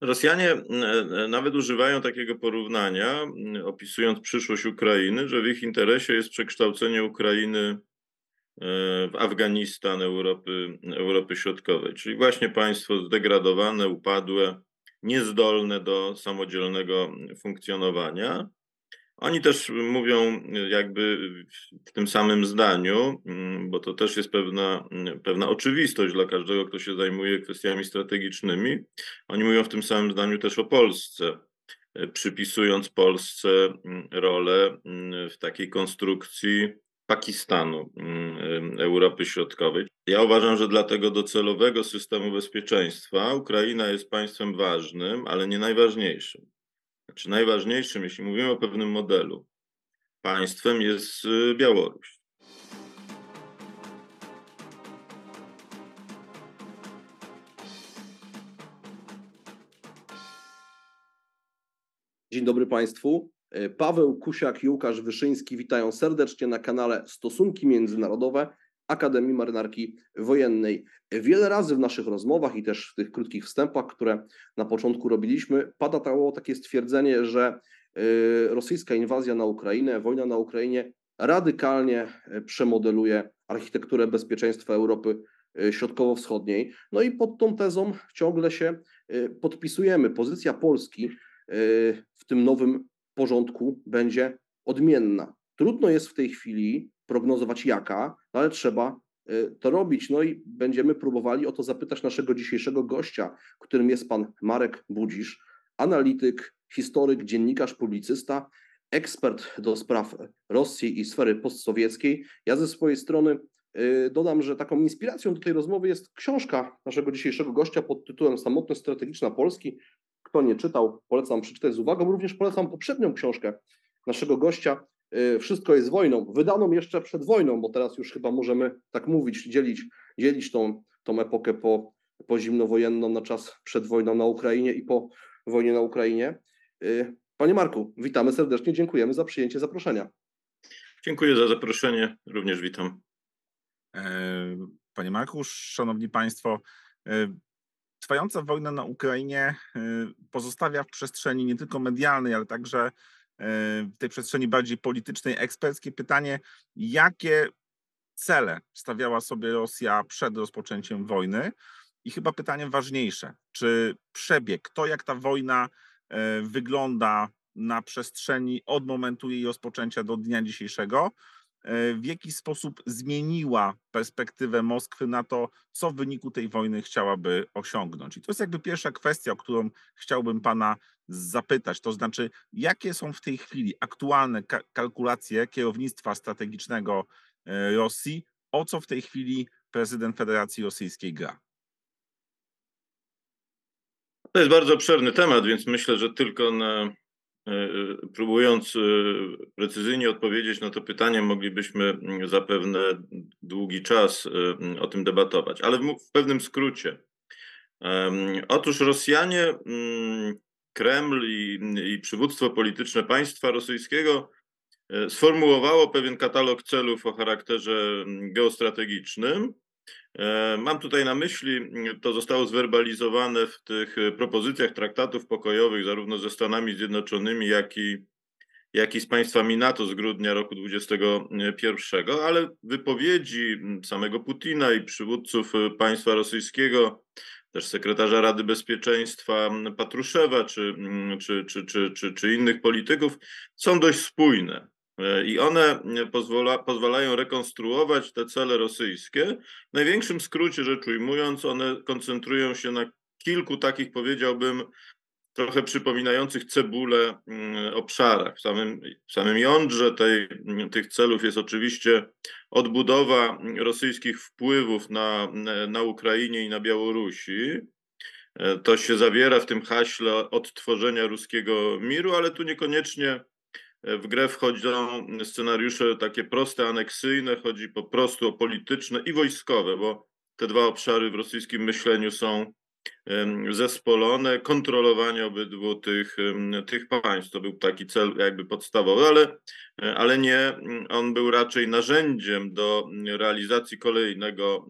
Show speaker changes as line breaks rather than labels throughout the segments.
Rosjanie nawet używają takiego porównania, opisując przyszłość Ukrainy, że w ich interesie jest przekształcenie Ukrainy e, w Afganistan Europy, Europy Środkowej, czyli właśnie państwo zdegradowane, upadłe, niezdolne do samodzielnego funkcjonowania. Oni też mówią jakby w tym samym zdaniu, mm, bo to też jest pewna, pewna oczywistość dla każdego, kto się zajmuje kwestiami strategicznymi. Oni mówią w tym samym zdaniu też o Polsce, przypisując Polsce mm, rolę mm, w takiej konstrukcji Pakistanu, Europy Środkowej. Ja uważam, że dla tego docelowego systemu bezpieczeństwa Ukraina jest państwem ważnym, ale nie najważniejszym czy najważniejszym, jeśli mówimy o pewnym modelu, państwem jest y, Białoruś.
Dzień dobry Państwu. E, Paweł Kusiak i Łukasz Wyszyński witają serdecznie na kanale Stosunki Międzynarodowe Akademii Marynarki Wojennej. Wiele razy w naszych rozmowach i też w tych krótkich wstępach, które na początku robiliśmy, padało takie stwierdzenie, że y, rosyjska inwazja na Ukrainę, wojna na Ukrainie radykalnie y, przemodeluje architekturę bezpieczeństwa Europy y, Środkowo-Wschodniej. No i pod tą tezą ciągle się podpisujemy. Pozycja Polski w tym nowym porządku będzie odmienna. Trudno jest w tej chwili prognozować jaka, no ale trzeba y, to robić. No i będziemy próbowali o to zapytać naszego dzisiejszego gościa, którym jest pan Marek Budzisz, analityk, historyk, dziennikarz, publicysta, ekspert do spraw Rosji i sfery postsowieckiej. Ja ze swojej strony y, dodam, że taką inspiracją do tej rozmowy jest książka naszego dzisiejszego gościa pod tytułem Samotność strategiczna Polski. Kto nie czytał, polecam przeczytać z uwagą. Również polecam poprzednią książkę naszego gościa, wszystko jest wojną, wydaną jeszcze przed wojną, bo teraz już chyba możemy tak mówić, dzielić, dzielić tą, tą epokę po, po zimnowojenną na czas przed wojną na Ukrainie i po wojnie na Ukrainie. Y, panie Marku, witamy serdecznie, dziękujemy za przyjęcie zaproszenia.
Dziękuję za zaproszenie, również witam.
E, panie Marku, szanowni państwo, e, trwająca wojna na Ukrainie e, pozostawia w przestrzeni nie tylko medialnej, ale także w tej przestrzeni bardziej politycznej, eksperckie pytanie, jakie cele stawiała sobie Rosja przed rozpoczęciem wojny? I chyba pytanie ważniejsze, czy przebieg, to jak ta wojna e, wygląda na przestrzeni od momentu jej rozpoczęcia do dnia dzisiejszego, w jaki sposób zmieniła perspektywę Moskwy na to, co w wyniku tej wojny chciałaby osiągnąć. I to jest jakby pierwsza kwestia, o którą chciałbym Pana zapytać, to znaczy, jakie są w tej chwili aktualne kalkulacje kierownictwa strategicznego e, Rosji, o co w tej chwili prezydent Federacji Rosyjskiej gra?
To jest bardzo obszerny temat, więc myślę, że tylko na, e, e, próbując precyzyjnie odpowiedzieć na to pytanie, moglibyśmy zapewne długi czas o tym debatować, ale w pewnym skrócie. Otóż Rosjanie mm, Kreml i, i przywództwo polityczne państwa rosyjskiego e, sformułowało pewien katalog celów o charakterze mm, geostrategicznym. E, mam tutaj na myśli, to zostało zwerbalizowane w tych e, propozycjach traktatów pokojowych, zarówno ze Stanami Zjednoczonymi, jak i, jak i z państwami NATO z grudnia roku 2021, ale wypowiedzi mm, samego Putina i przywódców państwa rosyjskiego też sekretarza Rady Bezpieczeństwa Patruszewa czy, czy, czy, czy, czy, czy innych polityków są dość spójne. I one pozwala, pozwalają rekonstruować te cele rosyjskie. W największym skrócie rzecz ujmując, one koncentrują się na kilku takich, powiedziałbym, trochę przypominających cebulę mm, obszarach. W samym, w samym jądrze tej, tych celów jest oczywiście odbudowa rosyjskich wpływów na, na Ukrainie i na Białorusi. E, to się zawiera w tym haśle odtworzenia ruskiego miru, ale tu niekoniecznie w grę wchodzą scenariusze takie proste, aneksyjne, chodzi po prostu o polityczne i wojskowe, bo te dwa obszary w rosyjskim myśleniu są zespolone, kontrolowanie obydwu tych, tych państw. To był taki cel jakby podstawowy, ale, ale nie, on był raczej narzędziem do realizacji kolejnego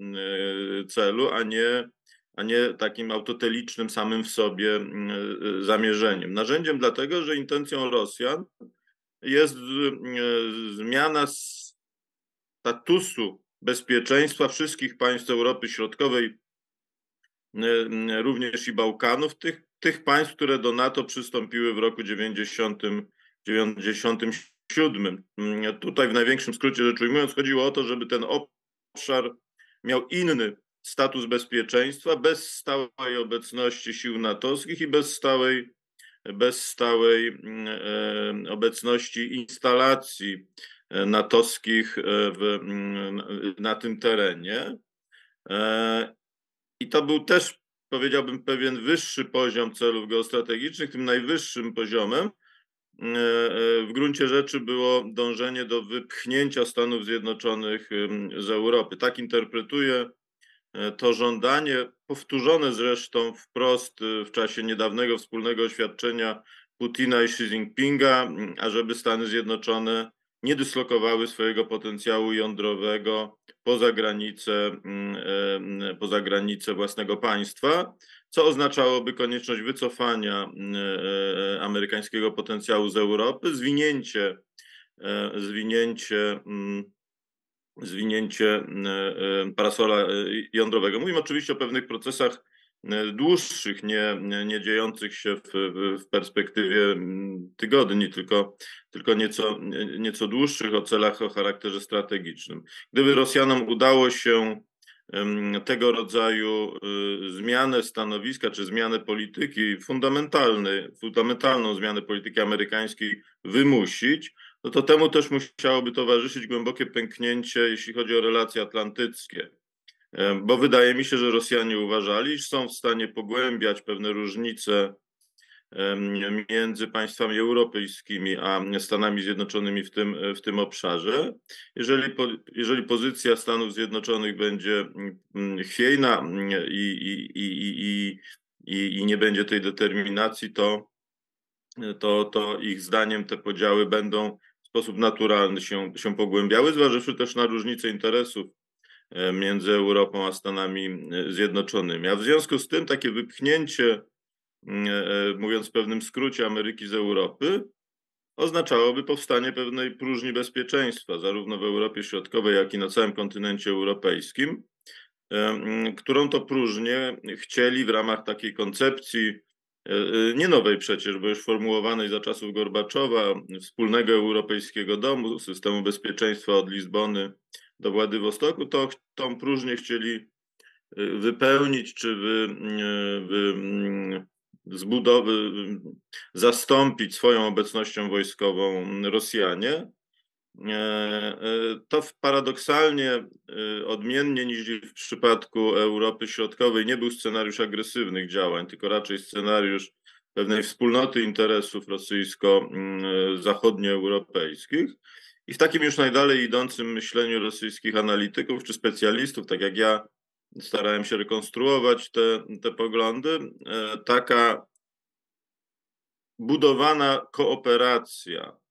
celu, a nie, a nie takim autotelicznym samym w sobie zamierzeniem. Narzędziem dlatego, że intencją Rosjan jest zmiana statusu bezpieczeństwa wszystkich państw Europy Środkowej, również i Bałkanów, tych, tych państw, które do NATO przystąpiły w roku 90, 97. Tutaj w największym skrócie rzecz ujmując, chodziło o to, żeby ten obszar miał inny status bezpieczeństwa bez stałej obecności sił natowskich i bez stałej, bez stałej obecności instalacji E, natowskich e, w, na tym terenie. E, I to był też, powiedziałbym, pewien wyższy poziom celów geostrategicznych. Tym najwyższym poziomem w gruncie rzeczy było dążenie do wypchnięcia Stanów Zjednoczonych z Europy. Tak interpretuję to żądanie, powtórzone zresztą wprost w czasie niedawnego wspólnego oświadczenia Putina i Xi Jinpinga, ażeby Stany Zjednoczone nie dyslokowały swojego potencjału jądrowego poza granice, mm, poza granice własnego państwa, co oznaczałoby konieczność wycofania e, amerykańskiego potencjału z Europy, zwinięcie, e, zwinięcie zwinięcie e, parasola jądrowego. Mówimy oczywiście o pewnych procesach E, dłuższych, nie, nie dziejących się w, w perspektywie tygodni, tylko, tylko nieco, nieco dłuższych o celach o charakterze strategicznym. Gdyby Rosjanom udało się tego rodzaju zmianę stanowiska czy zmianę polityki fundamentalnej, fundamentalną zmianę polityki amerykańskiej wymusić, no to temu też musiałoby towarzyszyć głębokie pęknięcie, jeśli chodzi o relacje atlantyckie bo wydaje mi się, że Rosjanie uważali, iż są w stanie pogłębiać pewne różnice między państwami europejskimi a Stanami Zjednoczonymi w tym, w tym obszarze. Jeżeli, jeżeli pozycja Stanów Zjednoczonych będzie mm, chwiejna i, i, i, i, i nie będzie tej determinacji, to, to, to ich zdaniem te podziały będą sposób naturalny się, się pogłębiały, zważywszy też na różnice interesów E, między Europą a Stanami e, Zjednoczonymi. A w związku z tym takie wypchnięcie, mm, e, mówiąc w pewnym skrócie, Ameryki z Europy oznaczałoby powstanie pewnej próżni bezpieczeństwa, zarówno w Europie Środkowej, jak i na całym kontynencie europejskim, którą to próżnię chcieli w ramach takiej koncepcji, nie nowej przecież, bo już formułowanej za czasów Gorbaczowa, wspólnego europejskiego domu, systemu bezpieczeństwa od Lizbony do Władywostoku, to tą próżnię chcieli y, wypełnić czy wy, wy, mm, zbudowy, zastąpić swoją obecnością wojskową Rosjanie. E, e, to paradoksalnie, y, odmiennie niż w przypadku Europy Środkowej, nie był scenariusz agresywnych działań, tylko raczej scenariusz pewnej wspólnoty interesów rosyjsko-zachodnioeuropejskich. I w takim już najdalej idącym myśleniu rosyjskich analityków czy specjalistów, tak jak ja starałem się rekonstruować te, te poglądy, e, taka budowana kooperacja e,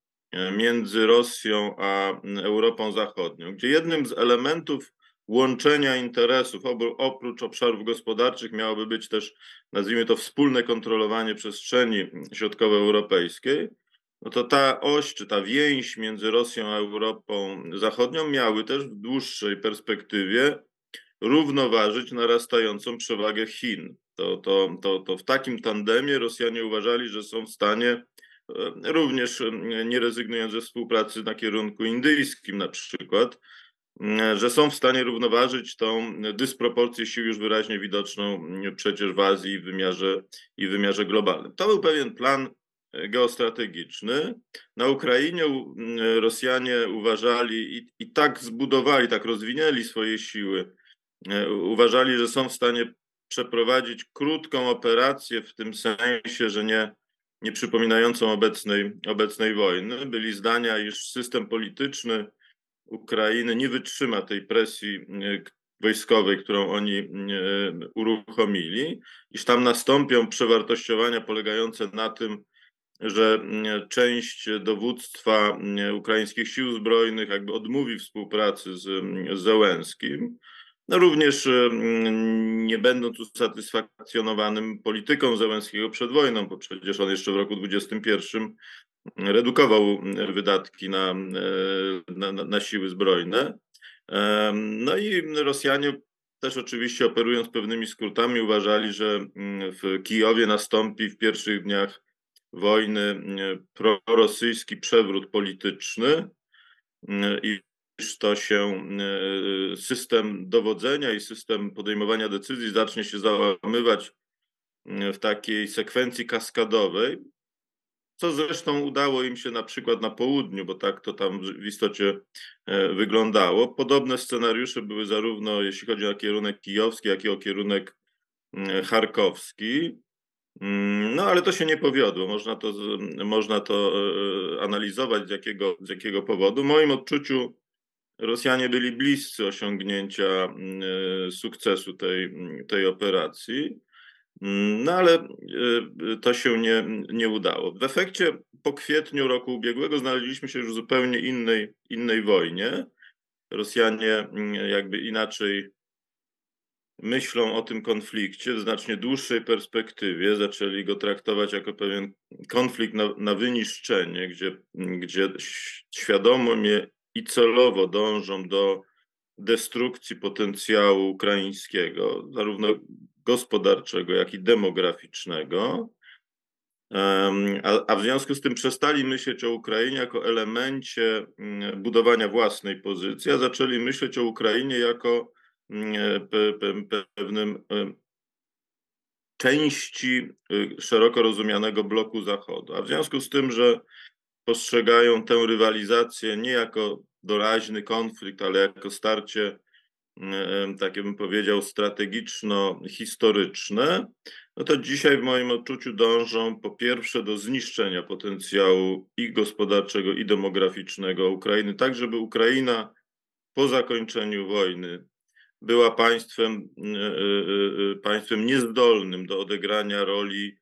między Rosją a Europą Zachodnią, gdzie jednym z elementów łączenia interesów, oprócz obszarów gospodarczych, miałoby być też, nazwijmy to, wspólne kontrolowanie przestrzeni środkowoeuropejskiej, no to ta oś, czy ta więź między Rosją a Europą Zachodnią miały też w dłuższej perspektywie równoważyć narastającą przewagę Chin. To, to, to, to w takim tandemie Rosjanie uważali, że są w stanie e, również e, nie rezygnując ze współpracy na kierunku indyjskim na przykład, e, że są w stanie równoważyć tą dysproporcję sił już wyraźnie widoczną przecież w Azji i w wymiarze, i w wymiarze globalnym. To był pewien plan geostrategiczny. Na Ukrainie Rosjanie uważali i, i tak zbudowali, tak rozwinęli swoje siły, e, uważali, że są w stanie przeprowadzić krótką operację w tym sensie, że nie, nie przypominającą obecnej, obecnej wojny. Byli zdania, iż system polityczny Ukrainy nie wytrzyma tej presji e, wojskowej, którą oni e, uruchomili, iż tam nastąpią przewartościowania polegające na tym, że mm, część dowództwa ukraińskich sił zbrojnych jakby odmówi współpracy z Zełenskim. No również nie będąc usatysfakcjonowanym polityką Zełenskiego przed wojną, bo przecież on jeszcze w roku 2021 redukował wydatki na, na, na siły zbrojne. No i Rosjanie też oczywiście operując pewnymi skrótami uważali, że w Kijowie nastąpi w pierwszych dniach wojny prorosyjski przewrót polityczny i to się system dowodzenia i system podejmowania decyzji zacznie się załamywać w takiej sekwencji kaskadowej, co zresztą udało im się na przykład na południu, bo tak to tam w istocie e, wyglądało. Podobne scenariusze były zarówno jeśli chodzi o kierunek kijowski, jak i o kierunek charkowski. Mm, no ale to się nie powiodło. Można to, można to e, analizować z jakiego, z jakiego powodu. W moim odczuciu Rosjanie byli bliscy osiągnięcia mm, e, sukcesu tej, tej operacji. No ale e, to się nie, nie udało. W efekcie po kwietniu roku ubiegłego znaleźliśmy się już w zupełnie innej, innej wojnie. Rosjanie mm, jakby inaczej myślą o tym konflikcie w znacznie dłuższej perspektywie. Zaczęli go traktować jako pewien konflikt na, na wyniszczenie, gdzie, gdzie świadomie i celowo dążą do destrukcji potencjału ukraińskiego, zarówno gospodarczego, jak i demograficznego. A, a, w związku z tym przestali myśleć o Ukrainie jako elemencie mm, budowania własnej pozycji, a zaczęli myśleć o Ukrainie jako mm, pe, pe, pewnym części y, szeroko rozumianego bloku Zachodu. A w związku z tym, że postrzegają tę rywalizację nie jako doraźny konflikt, ale jako starcie tak bym powiedział, strategiczno-historyczne, no to dzisiaj w moim odczuciu dążą po pierwsze do zniszczenia potencjału i gospodarczego, i demograficznego Ukrainy, tak żeby Ukraina po zakończeniu wojny była państwem, e, e, e, państwem niezdolnym do odegrania roli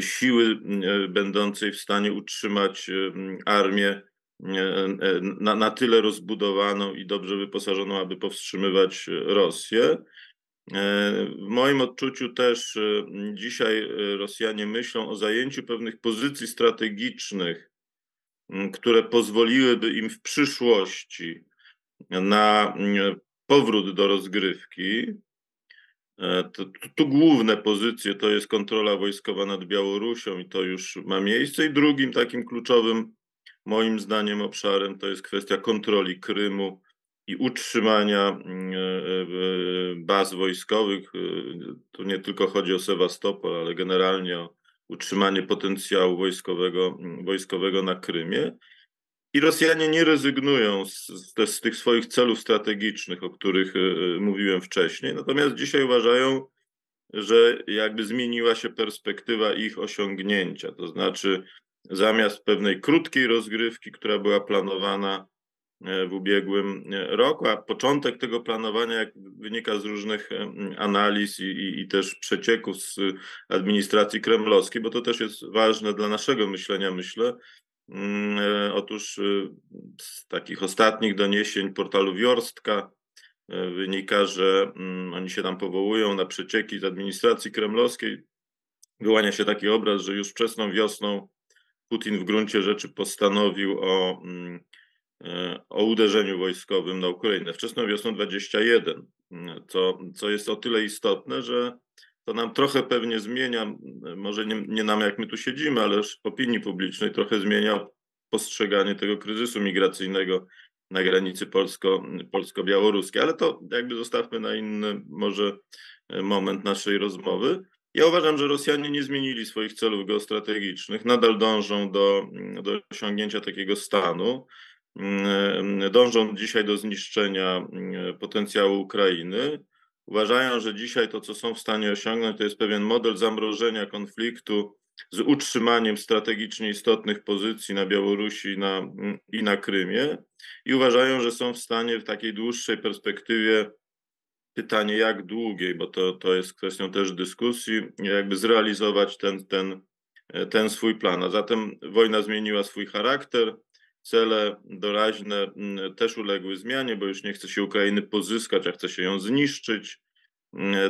siły będącej w stanie utrzymać armię na, na tyle rozbudowaną i dobrze wyposażoną, aby powstrzymywać Rosję. E, w moim odczuciu też e, dzisiaj Rosjanie myślą o zajęciu pewnych pozycji strategicznych, które pozwoliłyby im w przyszłości na powrót do rozgrywki. E, to, tu główne pozycje to jest kontrola wojskowa nad Białorusią i to już ma miejsce. I drugim takim kluczowym Moim zdaniem obszarem to jest kwestia kontroli Krymu i utrzymania mm, e, e, baz wojskowych. Tu nie tylko chodzi o Sewastopol, ale generalnie o utrzymanie potencjału wojskowego, mm, wojskowego na Krymie. I Rosjanie nie rezygnują z, z, z, tych swoich celów strategicznych, o których mówiłem wcześniej, natomiast dzisiaj uważają, że jakby zmieniła się perspektywa ich osiągnięcia. To znaczy, zamiast pewnej krótkiej rozgrywki, która była planowana e, w ubiegłym e, roku, a początek tego planowania, jak wynika z różnych e, analiz i, i, i, też przecieków z administracji kremlowskiej, bo to też jest ważne dla naszego myślenia, myślę. Mm, otóż z takich ostatnich doniesień portalu Wiorstka wynika, że mm, oni się tam powołują na przecieki z administracji kremlowskiej. Wyłania się taki obraz, że już wczesną wiosną Putin w gruncie rzeczy postanowił o, mm, e, o uderzeniu wojskowym na Ukrainę wczesną wiosną 21, co, co jest o tyle istotne, że to nam trochę pewnie zmienia, może nie, nie nam jak my tu siedzimy, ale opinii publicznej trochę zmienia postrzeganie tego kryzysu migracyjnego na granicy polsko, polsko-białoruskiej, ale to jakby zostawmy na inny może moment naszej rozmowy. Ja uważam, że Rosjanie nie zmienili swoich celów geostrategicznych, nadal dążą do, do osiągnięcia takiego stanu. Dążą dzisiaj do zniszczenia potencjału Ukrainy. Uważają, że dzisiaj to, co są w stanie osiągnąć, to jest pewien model zamrożenia konfliktu z utrzymaniem strategicznie istotnych pozycji na Białorusi na, i na Krymie. I uważają, że są w stanie w takiej dłuższej perspektywie pytanie, jak długiej, bo to, to jest kwestią też dyskusji, jakby zrealizować ten, ten, ten swój plan. A zatem wojna zmieniła swój charakter, cele doraźne też uległy zmianie, bo już nie chce się Ukrainy pozyskać, a chce się ją zniszczyć.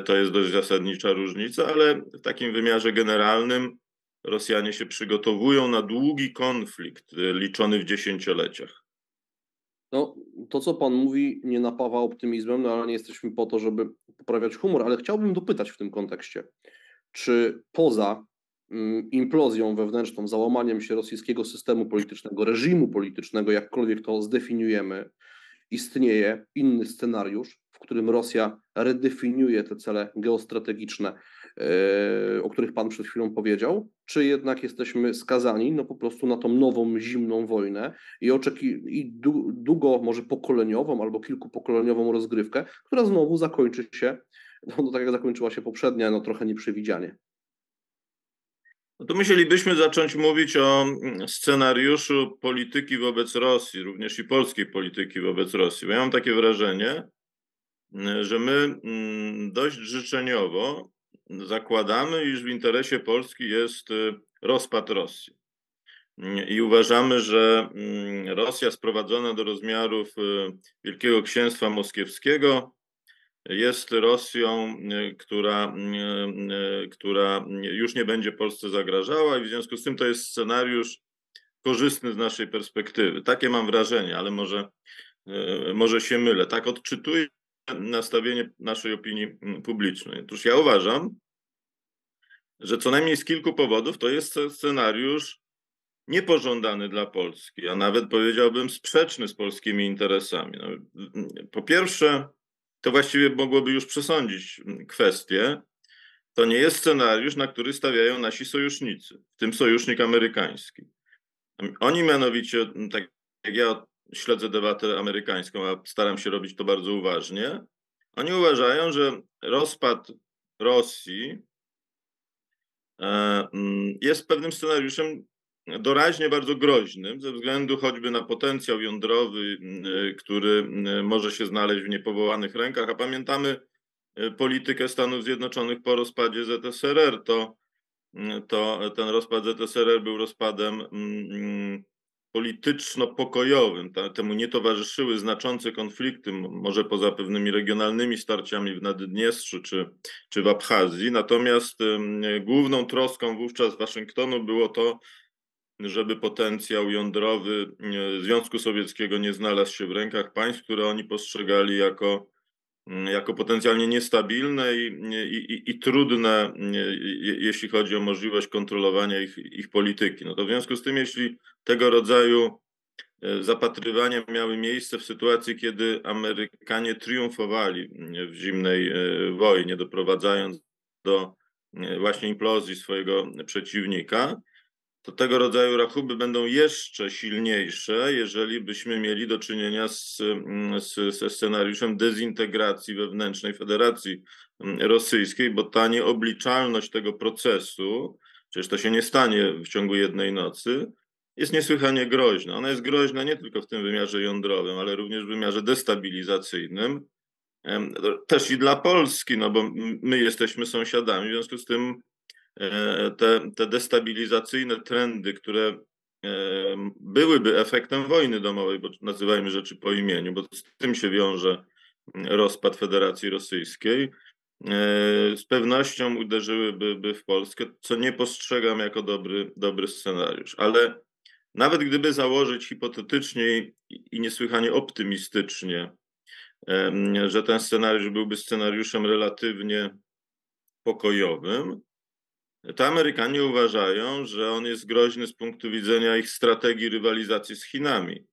To jest dość zasadnicza różnica, ale w takim wymiarze generalnym Rosjanie się przygotowują na długi konflikt liczony w dziesięcioleciach.
No, to, co Pan mówi, nie napawa optymizmem, no ale nie jesteśmy po to, żeby poprawiać humor, ale chciałbym dopytać w tym kontekście, czy poza mm, implozją wewnętrzną, załamaniem się rosyjskiego systemu politycznego, reżimu politycznego, jakkolwiek to zdefiniujemy, istnieje inny scenariusz, w którym Rosja redefiniuje te cele geostrategiczne, e, o których Pan przed chwilą powiedział, czy jednak jesteśmy skazani no po prostu na tą nową, zimną wojnę i, oczeki- i długo, może pokoleniową albo kilkupokoleniową rozgrywkę, która znowu zakończy się, no, no tak jak zakończyła się poprzednia, no trochę nieprzewidzianie.
No to musielibyśmy zacząć mówić o mm, scenariuszu polityki wobec Rosji, również i polskiej polityki wobec Rosji. Bo ja mam takie wrażenie, że my mm, dość życzeniowo zakładamy, iż w interesie Polski jest y, rozpad Rosji. I uważamy, że mm, Rosja sprowadzona do rozmiarów y, Wielkiego Księstwa Moskiewskiego jest Rosją, y, która, która już nie będzie Polsce zagrażała i w związku z tym to jest scenariusz korzystny z naszej perspektywy. Takie mam wrażenie, ale może, może się mylę. Tak odczytuję nastawienie naszej opinii publicznej. Otóż ja uważam, że co najmniej z kilku powodów to jest scenariusz niepożądany dla Polski, a nawet powiedziałbym sprzeczny z polskimi interesami. No, po pierwsze, to właściwie mogłoby już przesądzić kwestię. To nie jest scenariusz, na który stawiają nasi sojusznicy, w tym sojusznik amerykański. Oni mianowicie, tak jak ja śledzę debatę amerykańską, a staram się robić to bardzo uważnie. Oni uważają, że rozpad Rosji e, mm, jest pewnym scenariuszem doraźnie bardzo groźnym, ze względu choćby na potencjał jądrowy, e, który e, może się znaleźć w niepowołanych rękach. A pamiętamy politykę Stanów Zjednoczonych po rozpadzie ZSRR. To, to ten rozpad ZSRR był rozpadem mm, polityczno-pokojowym. Temu nie towarzyszyły znaczące konflikty, może poza pewnymi regionalnymi starciami w Naddniestrzu czy, czy w Abchazji. Natomiast główną troską wówczas Waszyngtonu było to, żeby potencjał jądrowy Związku Sowieckiego nie znalazł się w rękach państw, które oni postrzegali jako, jako potencjalnie niestabilne i, i, i, trudne, jeśli chodzi o możliwość kontrolowania ich, ich polityki. No to w związku z tym, jeśli tego rodzaju e, zapatrywania miały miejsce w sytuacji, kiedy Amerykanie triumfowali w zimnej e, wojnie, doprowadzając do e, właśnie implozji swojego przeciwnika, to tego rodzaju rachuby będą jeszcze silniejsze, jeżeli byśmy mieli do czynienia z, z, ze scenariuszem dezintegracji wewnętrznej Federacji Rosyjskiej, bo ta nieobliczalność tego procesu, przecież to się nie stanie w ciągu jednej nocy, jest niesłychanie groźna. Ona jest groźna nie tylko w tym wymiarze jądrowym, ale również w wymiarze destabilizacyjnym. Też i dla Polski, no bo my jesteśmy sąsiadami, w związku z tym te, te destabilizacyjne trendy, które byłyby efektem wojny domowej, bo nazywajmy rzeczy po imieniu, bo z tym się wiąże rozpad Federacji Rosyjskiej, e, z pewnością uderzyłyby w Polskę, co nie postrzegam jako dobry, dobry scenariusz. Ale nawet gdyby założyć hipotetycznie i niesłychanie optymistycznie, że ten scenariusz byłby scenariuszem relatywnie pokojowym, to Amerykanie uważają, że on jest groźny z punktu widzenia ich strategii rywalizacji z Chinami.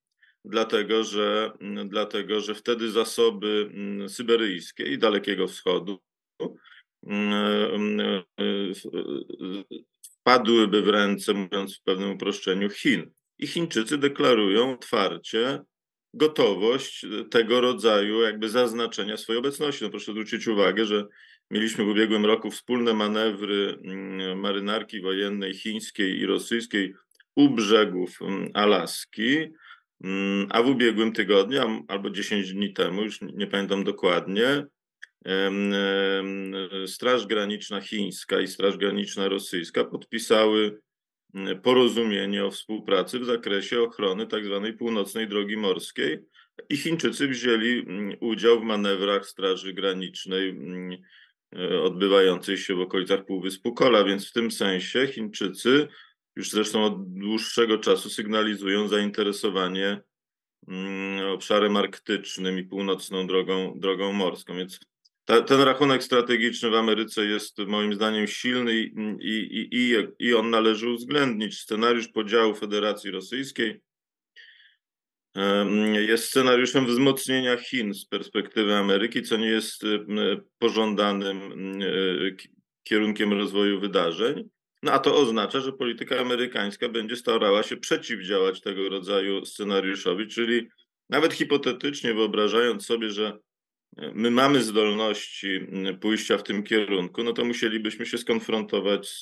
Dlatego że, dlatego, że wtedy zasoby mm, syberyjskie i Dalekiego Wschodu mm, e, padłyby w ręce, mówiąc w pewnym uproszczeniu, Chin. I Chińczycy deklarują otwarcie gotowość tego rodzaju jakby zaznaczenia swojej obecności. No proszę zwrócić uwagę, że mieliśmy w ubiegłym roku wspólne manewry mm, marynarki wojennej chińskiej i rosyjskiej u brzegów mm, Alaski, mm, a w ubiegłym tygodniu, albo 10 dni temu, już nie pamiętam dokładnie, Straż Graniczna chińska i Straż Graniczna rosyjska podpisały porozumienie o współpracy w zakresie ochrony tzw. Tak północnej drogi morskiej i Chińczycy wzięli udział w manewrach Straży Granicznej odbywającej się w okolicach Półwyspu Kola, więc w tym sensie Chińczycy już zresztą od dłuższego czasu sygnalizują zainteresowanie obszarem arktycznym i północną drogą, drogą morską. Więc ta, ten rachunek strategiczny w Ameryce jest moim zdaniem silny i, i, i, i on należy uwzględnić. Scenariusz podziału Federacji Rosyjskiej jest scenariuszem wzmocnienia Chin z perspektywy Ameryki, co nie jest pożądanym kierunkiem rozwoju wydarzeń. No a to oznacza, że polityka amerykańska będzie starała się przeciwdziałać tego rodzaju scenariuszowi, czyli nawet hipotetycznie wyobrażając sobie, że my mamy zdolności pójścia w tym kierunku, no to musielibyśmy się skonfrontować z,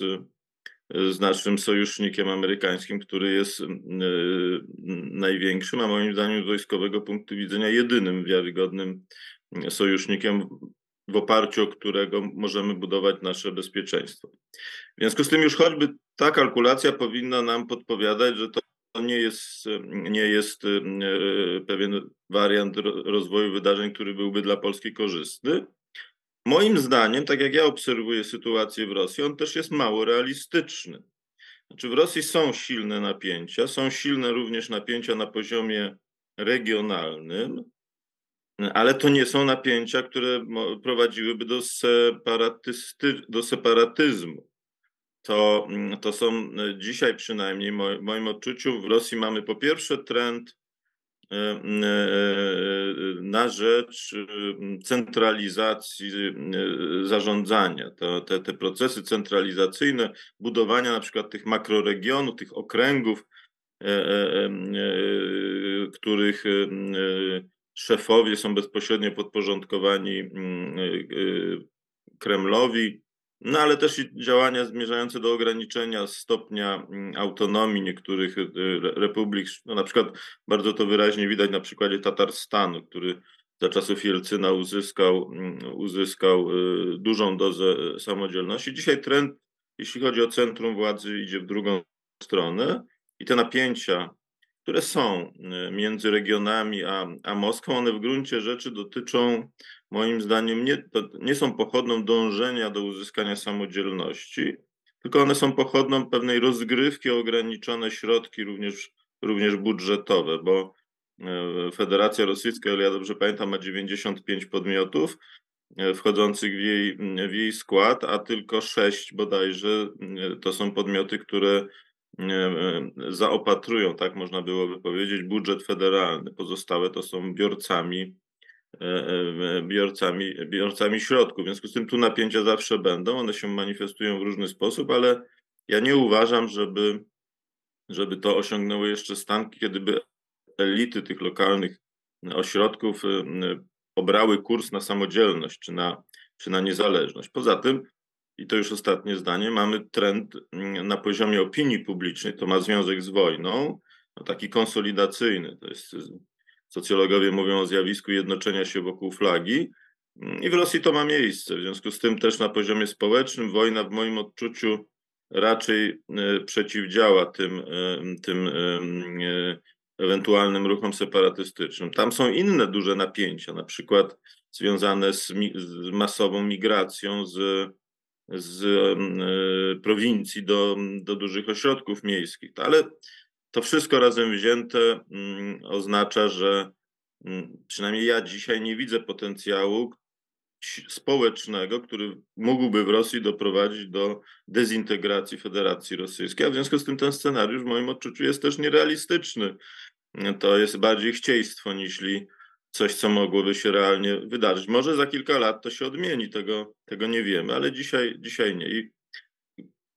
z naszym sojusznikiem amerykańskim, który jest największym, a moim zdaniem z wojskowego punktu widzenia jedynym wiarygodnym sojusznikiem w oparciu o którego możemy budować nasze bezpieczeństwo. W związku z tym już choćby ta kalkulacja powinna nam podpowiadać, że to nie jest, nie jest e, pewien wariant rozwoju wydarzeń, który byłby dla Polski korzystny. Moim zdaniem, tak jak ja obserwuję sytuację w Rosji, on też jest mało realistyczny. Znaczy w Rosji są silne napięcia, są silne również napięcia na poziomie regionalnym, ale to nie są napięcia, które prowadziłyby do, separatysty, do separatyzmu. To, to są e, dzisiaj przynajmniej, w moim odczuciu, w Rosji mamy po pierwsze trend na rzecz centralizacji zarządzania. To, te, te procesy centralizacyjne, budowania na przykład tych makroregionów, tych okręgów, których szefowie są bezpośrednio podporządkowani mm, Kremlowi, no ale też i działania zmierzające do ograniczenia stopnia mm, autonomii niektórych y, republik. No na przykład bardzo to wyraźnie widać na przykładzie Tatarstanu, który za czasów Jelcyna uzyskał, mm, uzyskał dużą dozę samodzielności. Dzisiaj trend, jeśli chodzi o centrum władzy, idzie w drugą stronę i te napięcia które są y, między regionami a, a Moskwą, one w gruncie rzeczy dotyczą, moim zdaniem, nie, nie są pochodną dążenia do uzyskania samodzielności, tylko one są pochodną pewnej rozgrywki o ograniczone środki, również, również budżetowe, bo y, Federacja Rosyjska, ile ja dobrze pamiętam, ma 95 podmiotów y, wchodzących w jej, w jej skład, a tylko sześć bodajże to są podmioty, które zaopatrują, tak można byłoby powiedzieć, budżet federalny. Pozostałe to są biorcami, e, e, biorcami, biorcami środków. W związku z tym tu napięcia zawsze będą, one się manifestują w różny sposób, ale ja nie uważam, żeby, żeby to osiągnęło jeszcze stan, kiedyby elity tych lokalnych ośrodków obrały kurs na samodzielność czy na, czy na niezależność. Poza tym i to już ostatnie zdanie, mamy trend mm, na poziomie opinii publicznej, to ma związek z wojną, no taki konsolidacyjny. To jest, socjologowie mówią o zjawisku jednoczenia się wokół flagi. Mm, I w Rosji to ma miejsce. W związku z tym też na poziomie społecznym wojna w moim odczuciu raczej y, przeciwdziała tym, y, tym y, ewentualnym ruchom separatystycznym. Tam są inne duże napięcia, na przykład związane z, z masową migracją z z e, prowincji do, do dużych ośrodków miejskich. Ale to wszystko razem wzięte mm, oznacza, że mm, przynajmniej ja dzisiaj nie widzę potencjału społecznego, który mógłby w Rosji doprowadzić do dezintegracji Federacji Rosyjskiej, a w związku z tym ten scenariusz w moim odczuciu jest też nierealistyczny. To jest bardziej chcieństwo niż coś, co mogłoby się realnie wydarzyć. Może za kilka lat to się odmieni, tego, tego nie wiemy, ale dzisiaj, dzisiaj nie. I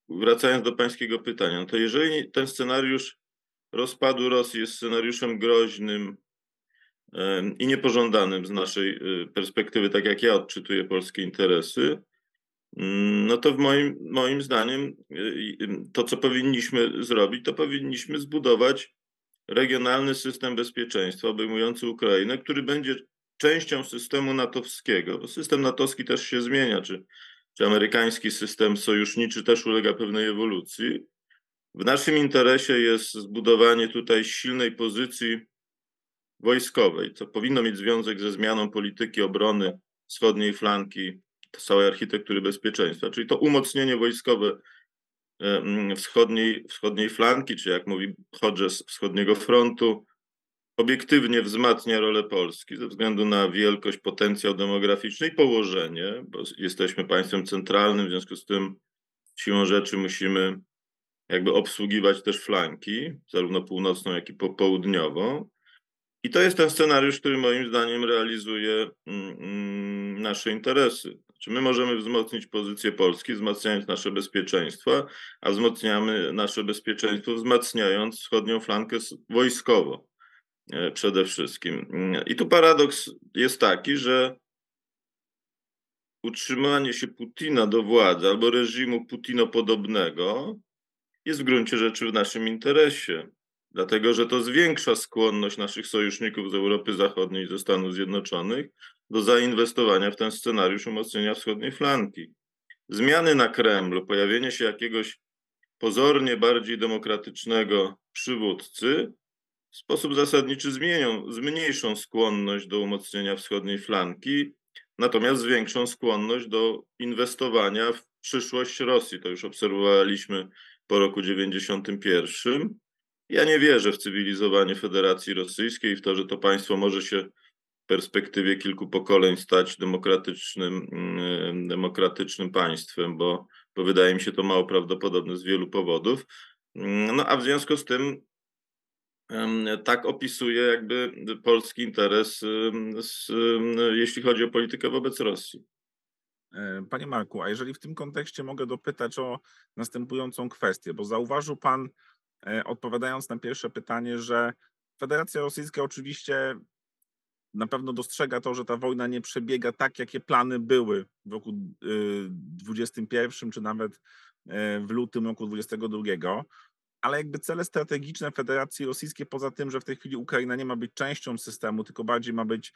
wracając do pańskiego pytania, no to jeżeli ten scenariusz rozpadu Rosji jest scenariuszem groźnym i niepożądanym z naszej y, perspektywy, tak jak ja odczytuję polskie interesy, mm, no to w moim, moim zdaniem y, y, to, co powinniśmy zrobić, to powinniśmy zbudować regionalny system bezpieczeństwa obejmujący Ukrainę, który będzie częścią systemu natowskiego, bo system natowski też się zmienia, czy, czy amerykański system sojuszniczy też ulega pewnej ewolucji. W naszym interesie jest zbudowanie tutaj silnej pozycji wojskowej, co powinno mieć związek ze zmianą polityki obrony wschodniej flanki całej architektury bezpieczeństwa, czyli to umocnienie wojskowe wschodniej, wschodniej flanki, czy jak mówi Hodges, wschodniego frontu, obiektywnie wzmacnia rolę Polski ze względu na wielkość, potencjał demograficzny i położenie, bo jesteśmy państwem centralnym, w związku z tym siłą rzeczy musimy jakby obsługiwać też flanki, zarówno północną, jak i południową. I to jest ten scenariusz, który moim zdaniem realizuje mm, mm, nasze interesy. Czy my możemy wzmocnić pozycję Polski, wzmacniając nasze bezpieczeństwo, a wzmacniamy nasze bezpieczeństwo, wzmacniając wschodnią flankę wojskowo e, przede wszystkim. I tu paradoks jest taki, że utrzymanie się Putina do władzy albo reżimu Putinopodobnego jest w gruncie rzeczy w naszym interesie, dlatego że to zwiększa skłonność naszych sojuszników z Europy Zachodniej ze Stanów Zjednoczonych do zainwestowania w ten scenariusz umocnienia wschodniej flanki. Zmiany na Kremlu, pojawienie się jakiegoś pozornie bardziej demokratycznego przywódcy w sposób zasadniczy zmienią, zmniejszą skłonność do umocnienia wschodniej flanki, natomiast zwiększą skłonność do inwestowania w przyszłość Rosji. To już obserwowaliśmy po roku 91. Ja nie wierzę w cywilizowanie Federacji Rosyjskiej w to, że to państwo może się perspektywie kilku pokoleń stać demokratycznym, mm, demokratycznym państwem, bo, bo wydaje mi się to mało prawdopodobne z wielu powodów. Mm, no a w związku z tym tak opisuje jakby polski interes, z, jeśli chodzi o politykę wobec Rosji.
E, panie Marku, a jeżeli w tym kontekście mogę dopytać o następującą kwestię, bo zauważył Pan, e, odpowiadając na pierwsze pytanie, że Federacja Rosyjska oczywiście na pewno dostrzega to, że ta wojna nie przebiega tak, jakie plany były w roku 2021, czy nawet e, w lutym roku 2022, ale jakby cele strategiczne Federacji Rosyjskiej, poza tym, że w tej chwili Ukraina nie ma być częścią systemu, tylko bardziej ma być,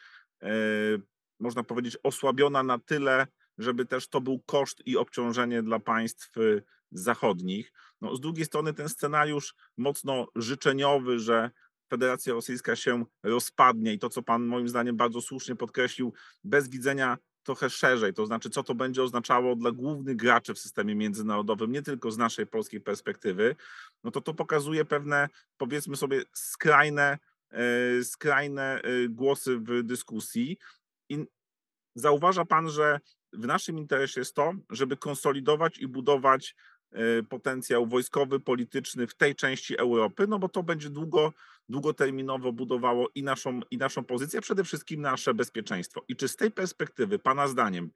można powiedzieć, osłabiona na tyle, żeby też to był koszt i obciążenie dla państw y, zachodnich. No, z drugiej strony ten scenariusz mocno życzeniowy, że Federacja Rosyjska się rozpadnie i to, co pan moim zdaniem bardzo słusznie podkreślił, bez widzenia trochę szerzej, to znaczy co to będzie oznaczało dla głównych graczy w systemie międzynarodowym, nie tylko z naszej polskiej perspektywy, no to to pokazuje pewne, powiedzmy sobie, skrajne, e, skrajne e, głosy w dyskusji. I zauważa pan, że w naszym interesie jest to, żeby konsolidować i budować e, potencjał wojskowy, polityczny w tej części Europy, no bo to będzie długo, długoterminowo budowało i naszą, i naszą pozycję, przede wszystkim nasze bezpieczeństwo. I czy z tej perspektywy, Pana zdaniem,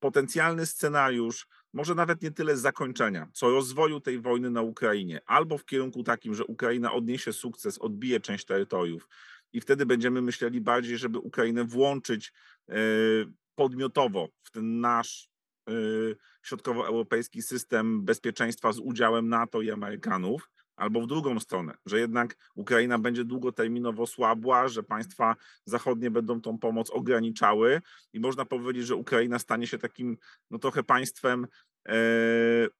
potencjalny scenariusz, może nawet nie tyle zakończenia, co rozwoju tej wojny na Ukrainie, albo w kierunku takim, że Ukraina odniesie sukces, odbije część terytoriów i wtedy będziemy myśleli bardziej, żeby Ukrainę włączyć e, podmiotowo w ten nasz y, środkowoeuropejski system bezpieczeństwa z udziałem NATO i Amerykanów, albo w drugą stronę, że jednak Ukraina będzie długoterminowo słabła, że państwa zachodnie będą tą pomoc ograniczały i można powiedzieć, że Ukraina stanie się takim no trochę państwem e,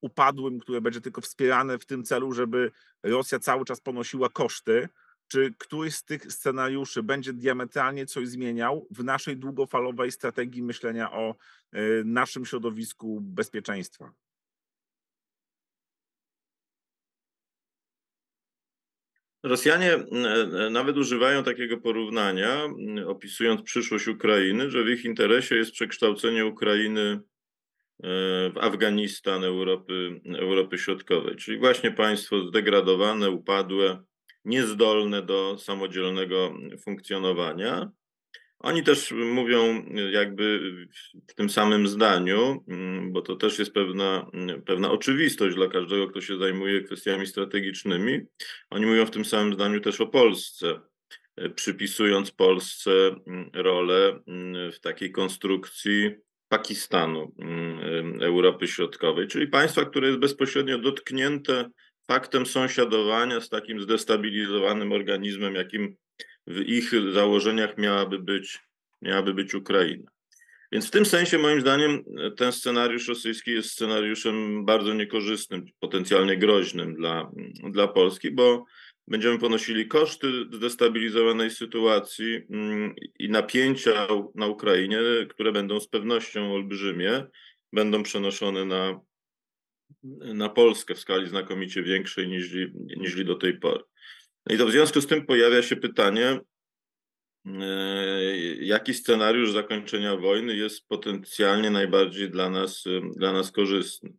upadłym, które będzie tylko wspierane w tym celu, żeby Rosja cały czas ponosiła koszty, czy któryś z tych scenariuszy będzie diametralnie coś zmieniał w naszej długofalowej strategii myślenia o e, naszym środowisku bezpieczeństwa?
Rosjanie e, nawet używają takiego porównania, opisując przyszłość Ukrainy, że w ich interesie jest przekształcenie Ukrainy e, w Afganistan Europy, Europy Środkowej, czyli właśnie państwo zdegradowane, upadłe, niezdolne do samodzielnego funkcjonowania. Oni też mówią jakby w tym samym zdaniu, bo to też jest pewna, pewna oczywistość dla każdego, kto się zajmuje kwestiami strategicznymi. Oni mówią w tym samym zdaniu też o Polsce, przypisując Polsce rolę w takiej konstrukcji Pakistanu, Europy Środkowej, czyli państwa, które jest bezpośrednio dotknięte faktem sąsiadowania z takim zdestabilizowanym organizmem, jakim w ich założeniach miałaby być, miałaby być Ukraina. Więc w tym sensie, moim zdaniem, ten scenariusz rosyjski jest scenariuszem bardzo niekorzystnym, potencjalnie groźnym dla, dla Polski, bo będziemy ponosili koszty zdestabilizowanej sytuacji mm, i napięcia na Ukrainie, które będą z pewnością olbrzymie, będą przenoszone na, na Polskę w skali znakomicie większej niż, niż do tej pory. I to w związku z tym pojawia się pytanie, e, jaki scenariusz zakończenia wojny jest potencjalnie najbardziej dla nas, dla nas korzystny.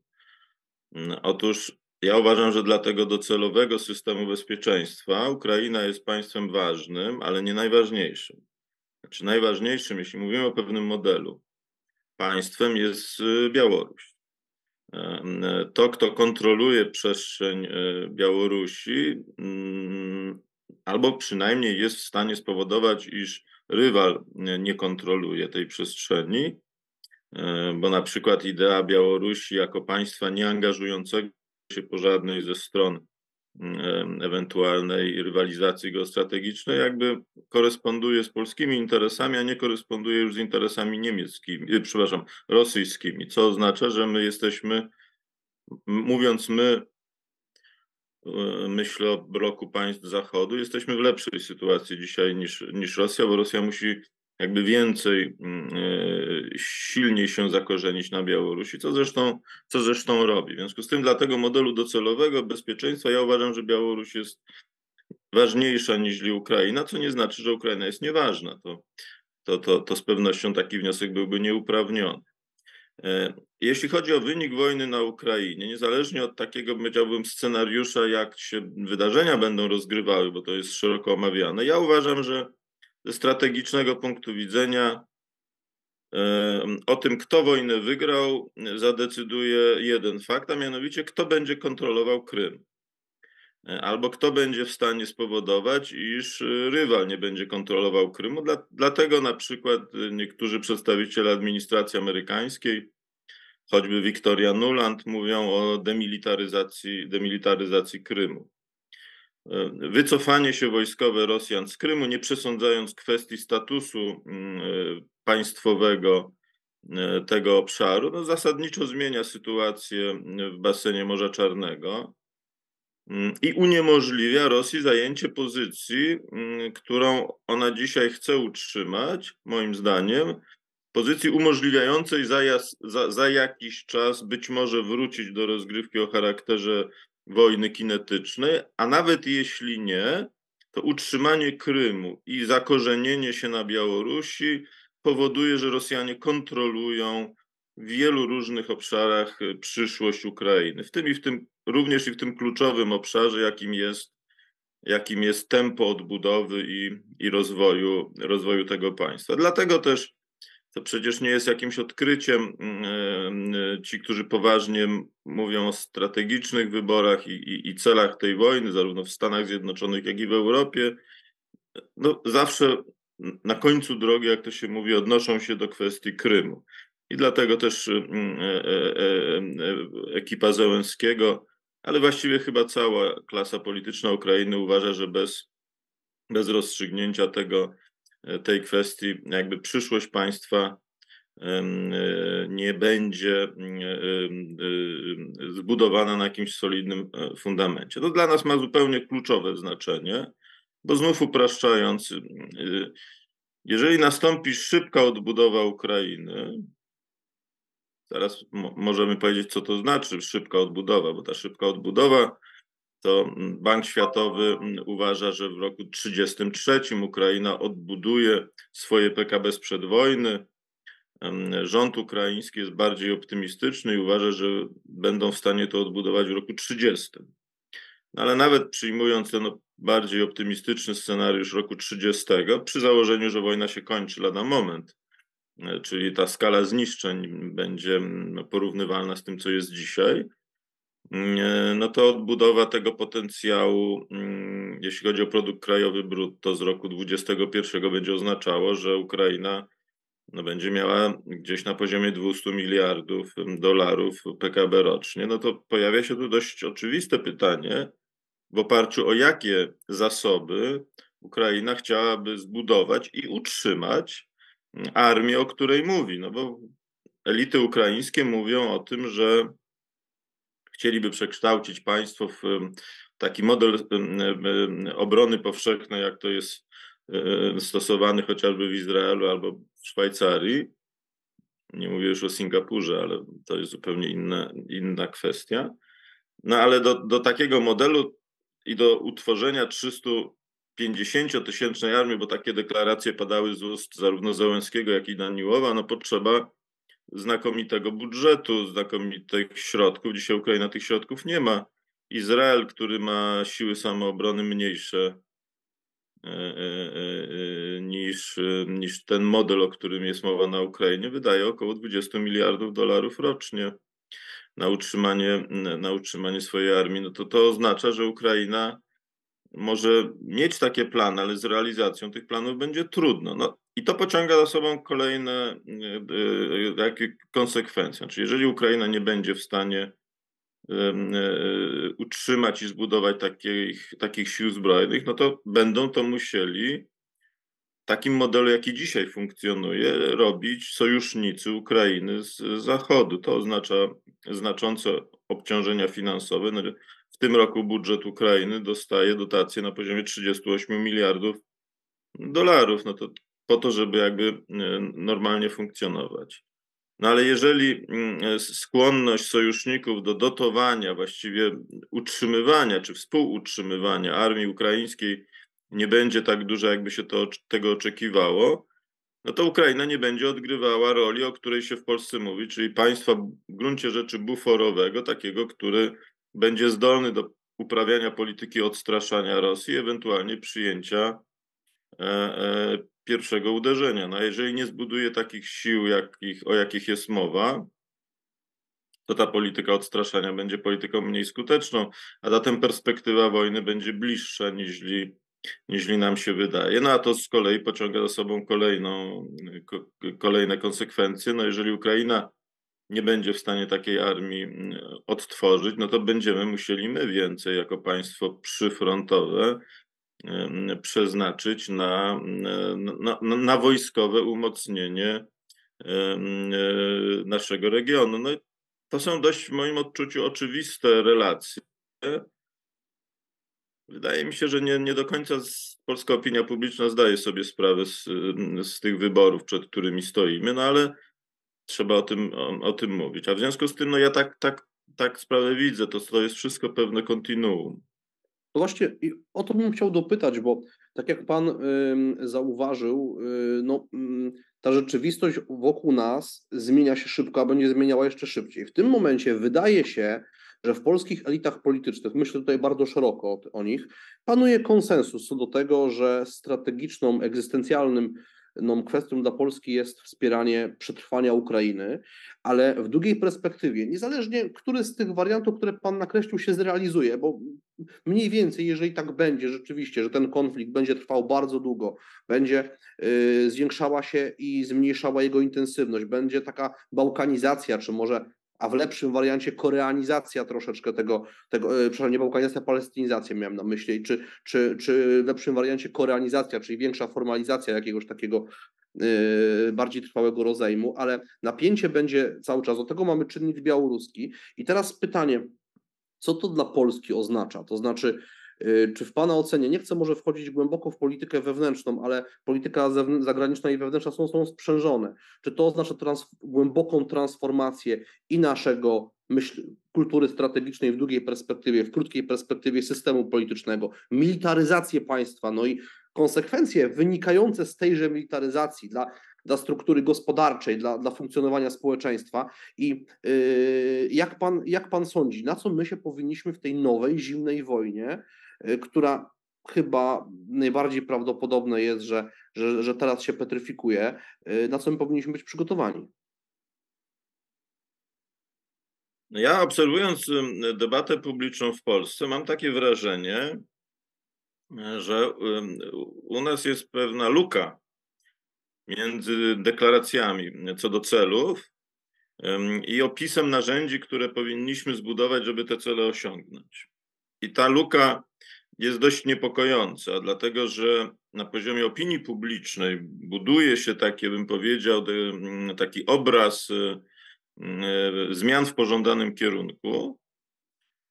Otóż ja uważam, że dla tego docelowego systemu bezpieczeństwa Ukraina jest państwem ważnym, ale nie najważniejszym. Znaczy najważniejszym, jeśli mówimy o pewnym modelu, państwem jest y, Białoruś. To, kto kontroluje przestrzeń y, Białorusi, mm, albo przynajmniej jest w stanie spowodować, iż rywal nie kontroluje tej przestrzeni, y, bo na przykład idea Białorusi jako państwa nieangażującego się po żadnej ze stron ewentualnej rywalizacji geostrategicznej, jakby koresponduje z polskimi interesami, a nie koresponduje już z interesami niemieckimi, y, przepraszam, rosyjskimi, co oznacza, że my jesteśmy, mówiąc my, y, myślę o bloku państw Zachodu, jesteśmy w lepszej sytuacji dzisiaj niż, niż Rosja, bo Rosja musi jakby więcej, mm, e, silniej się zakorzenić na Białorusi, co zresztą, co zresztą robi. W związku z tym dla tego modelu docelowego bezpieczeństwa ja uważam, że Białoruś jest ważniejsza niż Ukraina, co nie znaczy, że Ukraina jest nieważna. To, to, to, to z pewnością taki wniosek byłby nieuprawniony. E, jeśli chodzi o wynik wojny na Ukrainie, niezależnie od takiego, powiedziałbym, scenariusza, jak się wydarzenia będą rozgrywały, bo to jest szeroko omawiane, ja uważam, że strategicznego punktu widzenia o tym, kto wojnę wygrał, zadecyduje jeden fakt, a mianowicie kto będzie kontrolował Krym. E, albo kto będzie w stanie spowodować, iż rywal nie będzie kontrolował Krymu. Dla, dlatego na przykład niektórzy przedstawiciele administracji amerykańskiej, choćby Victoria Nuland, mówią o demilitaryzacji, demilitaryzacji Krymu. E, wycofanie się wojskowe Rosjan z Krymu, nie przesądzając kwestii statusu mm, e, państwowego e, tego obszaru, no zasadniczo zmienia sytuację w basenie Morza Czarnego mm, i uniemożliwia Rosji zajęcie pozycji, mm, którą ona dzisiaj chce utrzymać, moim zdaniem, pozycji umożliwiającej za, za, za jakiś czas być może wrócić do rozgrywki o charakterze wojny kinetycznej, a nawet jeśli nie, to utrzymanie Krymu i zakorzenienie się na Białorusi powoduje, że Rosjanie kontrolują w wielu różnych obszarach y, przyszłość Ukrainy, w tym i w tym również i w tym kluczowym obszarze, jakim jest, jakim jest tempo odbudowy i, i rozwoju, rozwoju tego państwa. Dlatego też to przecież nie jest jakimś odkryciem. Mm, e, ci, którzy poważnie mówią o strategicznych wyborach i, i, i, celach tej wojny, zarówno w Stanach Zjednoczonych, jak i w Europie, no zawsze na końcu drogi, jak to się mówi, odnoszą się do kwestii Krymu. I dlatego też mm, e, e, ekipa Zełenskiego, ale właściwie chyba cała klasa polityczna Ukrainy uważa, że bez, bez rozstrzygnięcia tego tej kwestii, jakby przyszłość państwa e, nie będzie zbudowana na jakimś solidnym e, fundamencie. To dla nas ma zupełnie kluczowe znaczenie, bo znów upraszczając, jeżeli nastąpi szybka odbudowa Ukrainy, teraz możemy powiedzieć, co to znaczy szybka odbudowa, bo ta szybka odbudowa to Bank Światowy uważa, że w roku 1933 Ukraina odbuduje swoje PKB sprzed wojny. Rząd ukraiński jest bardziej optymistyczny i uważa, że będą w stanie to odbudować w roku 30. No ale nawet przyjmując ten bardziej optymistyczny scenariusz roku 30, przy założeniu, że wojna się kończy lada moment, e, czyli ta skala zniszczeń będzie porównywalna z tym, co jest dzisiaj, no to odbudowa tego potencjału, mm, jeśli chodzi o produkt krajowy brutto z roku 2021 będzie oznaczało, że Ukraina no będzie miała gdzieś na poziomie 200 miliardów dolarów PKB rocznie, no to pojawia się tu dość oczywiste pytanie, w oparciu o jakie zasoby Ukraina chciałaby zbudować i utrzymać armii, o której mówi. No bo elity ukraińskie mówią o tym, że chcieliby przekształcić państwo w taki model obrony powszechnej, jak to jest stosowany chociażby w Izraelu albo w Szwajcarii. Nie mówię już o Singapurze, ale to jest zupełnie inna, inna kwestia. No ale do, do takiego modelu i do utworzenia 350-tysięcznej armii, bo takie deklaracje padały z ust zarówno Załęskiego, jak i Daniłowa, no potrzeba znakomitego budżetu, znakomitych środków. Dzisiaj Ukraina tych środków nie ma. Izrael, który ma siły samoobrony mniejsze e, e, e, niż, niż ten model, o którym jest mowa na Ukrainie, wydaje około 20 miliardów dolarów rocznie na utrzymanie, na utrzymanie swojej armii. No to to oznacza, że Ukraina może mieć takie plany, ale z realizacją tych planów będzie trudno. No, I to pociąga za sobą kolejne jakie konsekwencje. Czyli znaczy, jeżeli Ukraina nie będzie w stanie E, utrzymać i zbudować takich, takich sił zbrojnych, no to będą to musieli w takim modelu, jaki dzisiaj funkcjonuje, robić sojusznicy Ukrainy z Zachodu. To oznacza znaczące obciążenia finansowe. No, w tym roku budżet Ukrainy dostaje dotacje na poziomie 38 miliardów dolarów. No to po to, żeby jakby e, normalnie funkcjonować. No ale jeżeli mm, skłonność sojuszników do dotowania, właściwie utrzymywania czy współutrzymywania armii ukraińskiej nie będzie tak duża, jakby się to, tego oczekiwało, no to Ukraina nie będzie odgrywała roli, o której się w Polsce mówi, czyli państwa w gruncie rzeczy buforowego, takiego, który będzie zdolny do uprawiania polityki odstraszania Rosji, ewentualnie przyjęcia e, e, pierwszego uderzenia. No jeżeli nie zbuduje takich sił, jakich, o jakich jest mowa, to ta polityka odstraszania będzie polityką mniej skuteczną, a zatem perspektywa wojny będzie bliższa niż, niż nam się wydaje. No a to z kolei pociąga za sobą kolejną, kolejne konsekwencje. No jeżeli Ukraina nie będzie w stanie takiej armii mm, odtworzyć, no to będziemy musieli my więcej jako państwo przyfrontowe przeznaczyć na, na, na wojskowe umocnienie e, naszego regionu. No, to są dość w moim odczuciu oczywiste relacje. Wydaje mi się, że nie, nie do końca polska opinia publiczna zdaje sobie sprawę z, z tych wyborów, przed którymi stoimy, no ale trzeba o tym, o, o, tym mówić. A w związku z tym, no ja tak, tak, tak sprawę widzę, to, to jest wszystko pewne kontinuum.
No właśnie o to bym chciał dopytać, bo tak jak Pan y, zauważył, y, no, y, ta rzeczywistość wokół nas zmienia się szybko, a będzie zmieniała jeszcze szybciej. W tym momencie wydaje się, że w polskich elitach politycznych, myślę tutaj bardzo szeroko o, o nich, panuje konsensus co do tego, że strategiczną, egzystencjalnym no, kwestią dla Polski jest wspieranie przetrwania Ukrainy, ale w długiej perspektywie, niezależnie który z tych wariantów, które Pan nakreślił, się zrealizuje, bo mniej więcej, jeżeli tak będzie rzeczywiście, że ten konflikt będzie trwał bardzo długo, będzie yy, zwiększała się i zmniejszała jego intensywność, będzie taka bałkanizacja, czy może a w lepszym wariancie koreanizacja troszeczkę tego, tego e, przepraszam, nie bałkanizacja, palestynizacja miałem na myśli, czy, czy, czy w lepszym wariancie koreanizacja, czyli większa formalizacja jakiegoś takiego yy, bardziej trwałego rozejmu, ale napięcie będzie cały czas, do tego mamy czynnik białoruski. I teraz pytanie, co to dla Polski oznacza? To znaczy, czy w Pana ocenie, nie chcę może wchodzić głęboko w politykę wewnętrzną, ale polityka zagraniczna i wewnętrzna są, są sprzężone. Czy to oznacza trans głęboką transformację i naszego myśl, kultury strategicznej w długiej perspektywie, w krótkiej perspektywie systemu politycznego, militaryzację państwa, no i konsekwencje wynikające z tejże militaryzacji dla, dla struktury gospodarczej, dla, dla funkcjonowania społeczeństwa. I yy, jak, pan, jak pan sądzi, na co my się powinniśmy w tej nowej, zimnej wojnie Y, która chyba najbardziej prawdopodobne jest, że, że, że teraz się petryfikuje, y, na co my powinniśmy być przygotowani.
No ja obserwując debatę publiczną w Polsce, mam takie wrażenie, że u nas jest pewna luka między deklaracjami co do celów i opisem narzędzi, które powinniśmy zbudować, żeby te cele osiągnąć. I ta luka jest dość niepokojący, a dlatego, że na poziomie opinii publicznej buduje się takie, bym powiedział, taki obraz zmian w pożądanym kierunku,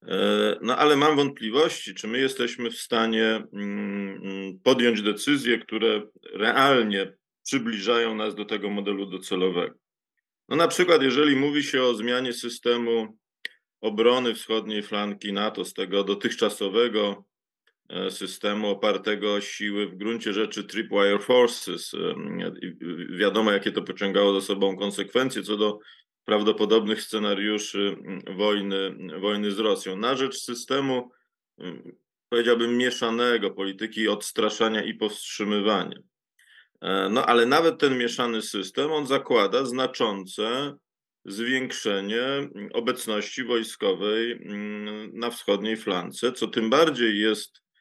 E, no ale mam wątpliwości, czy my jesteśmy w stanie mm, podjąć decyzje, które realnie przybliżają nas do tego modelu docelowego. No na przykład, jeżeli mówi się o zmianie systemu obrony wschodniej flanki NATO z tego dotychczasowego systemu opartego o siły w gruncie rzeczy Tripwire Forces, e, wiadomo jakie to pociągało za sobą konsekwencje co do prawdopodobnych scenariuszy wojny, wojny z Rosją na rzecz systemu, powiedziałbym, mieszanego polityki odstraszania i powstrzymywania. E, no ale nawet ten mieszany system, on zakłada znaczące zwiększenie obecności wojskowej na wschodniej flance, co tym bardziej jest e, e,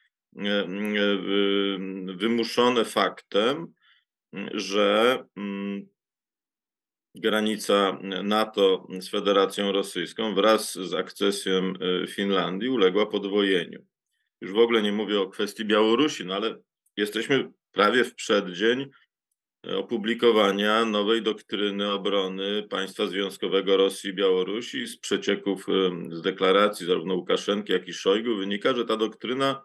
wymuszone faktem, że granica NATO z Federacją Rosyjską wraz z akcesją e, Finlandii uległa podwojeniu. Już w ogóle nie mówię o kwestii Białorusi, no ale jesteśmy prawie w przeddzień e, opublikowania nowej doktryny obrony państwa związkowego Rosji i Białorusi. Z przecieków, e, z deklaracji zarówno Łukaszenki, jak i Szojgu wynika, że ta doktryna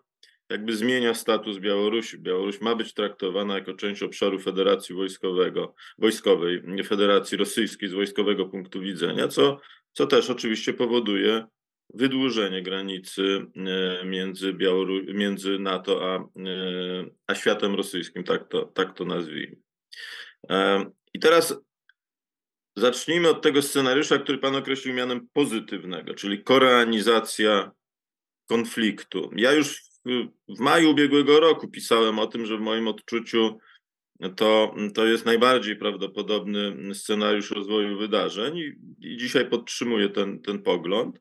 jakby zmienia status Białorusi. Białoruś ma być traktowana jako część obszaru Federacji Wojskowego, Wojskowej, Federacji Rosyjskiej z wojskowego punktu widzenia, co, co też oczywiście powoduje wydłużenie granicy e, między, Białoru- między NATO a, e, a światem rosyjskim, tak to, tak to nazwijmy. E, I teraz zacznijmy od tego scenariusza, który Pan określił mianem pozytywnego, czyli koreanizacja konfliktu. Ja już w maju ubiegłego roku pisałem o tym, że w moim odczuciu to, to jest najbardziej prawdopodobny scenariusz rozwoju wydarzeń i, i dzisiaj podtrzymuję ten, ten pogląd.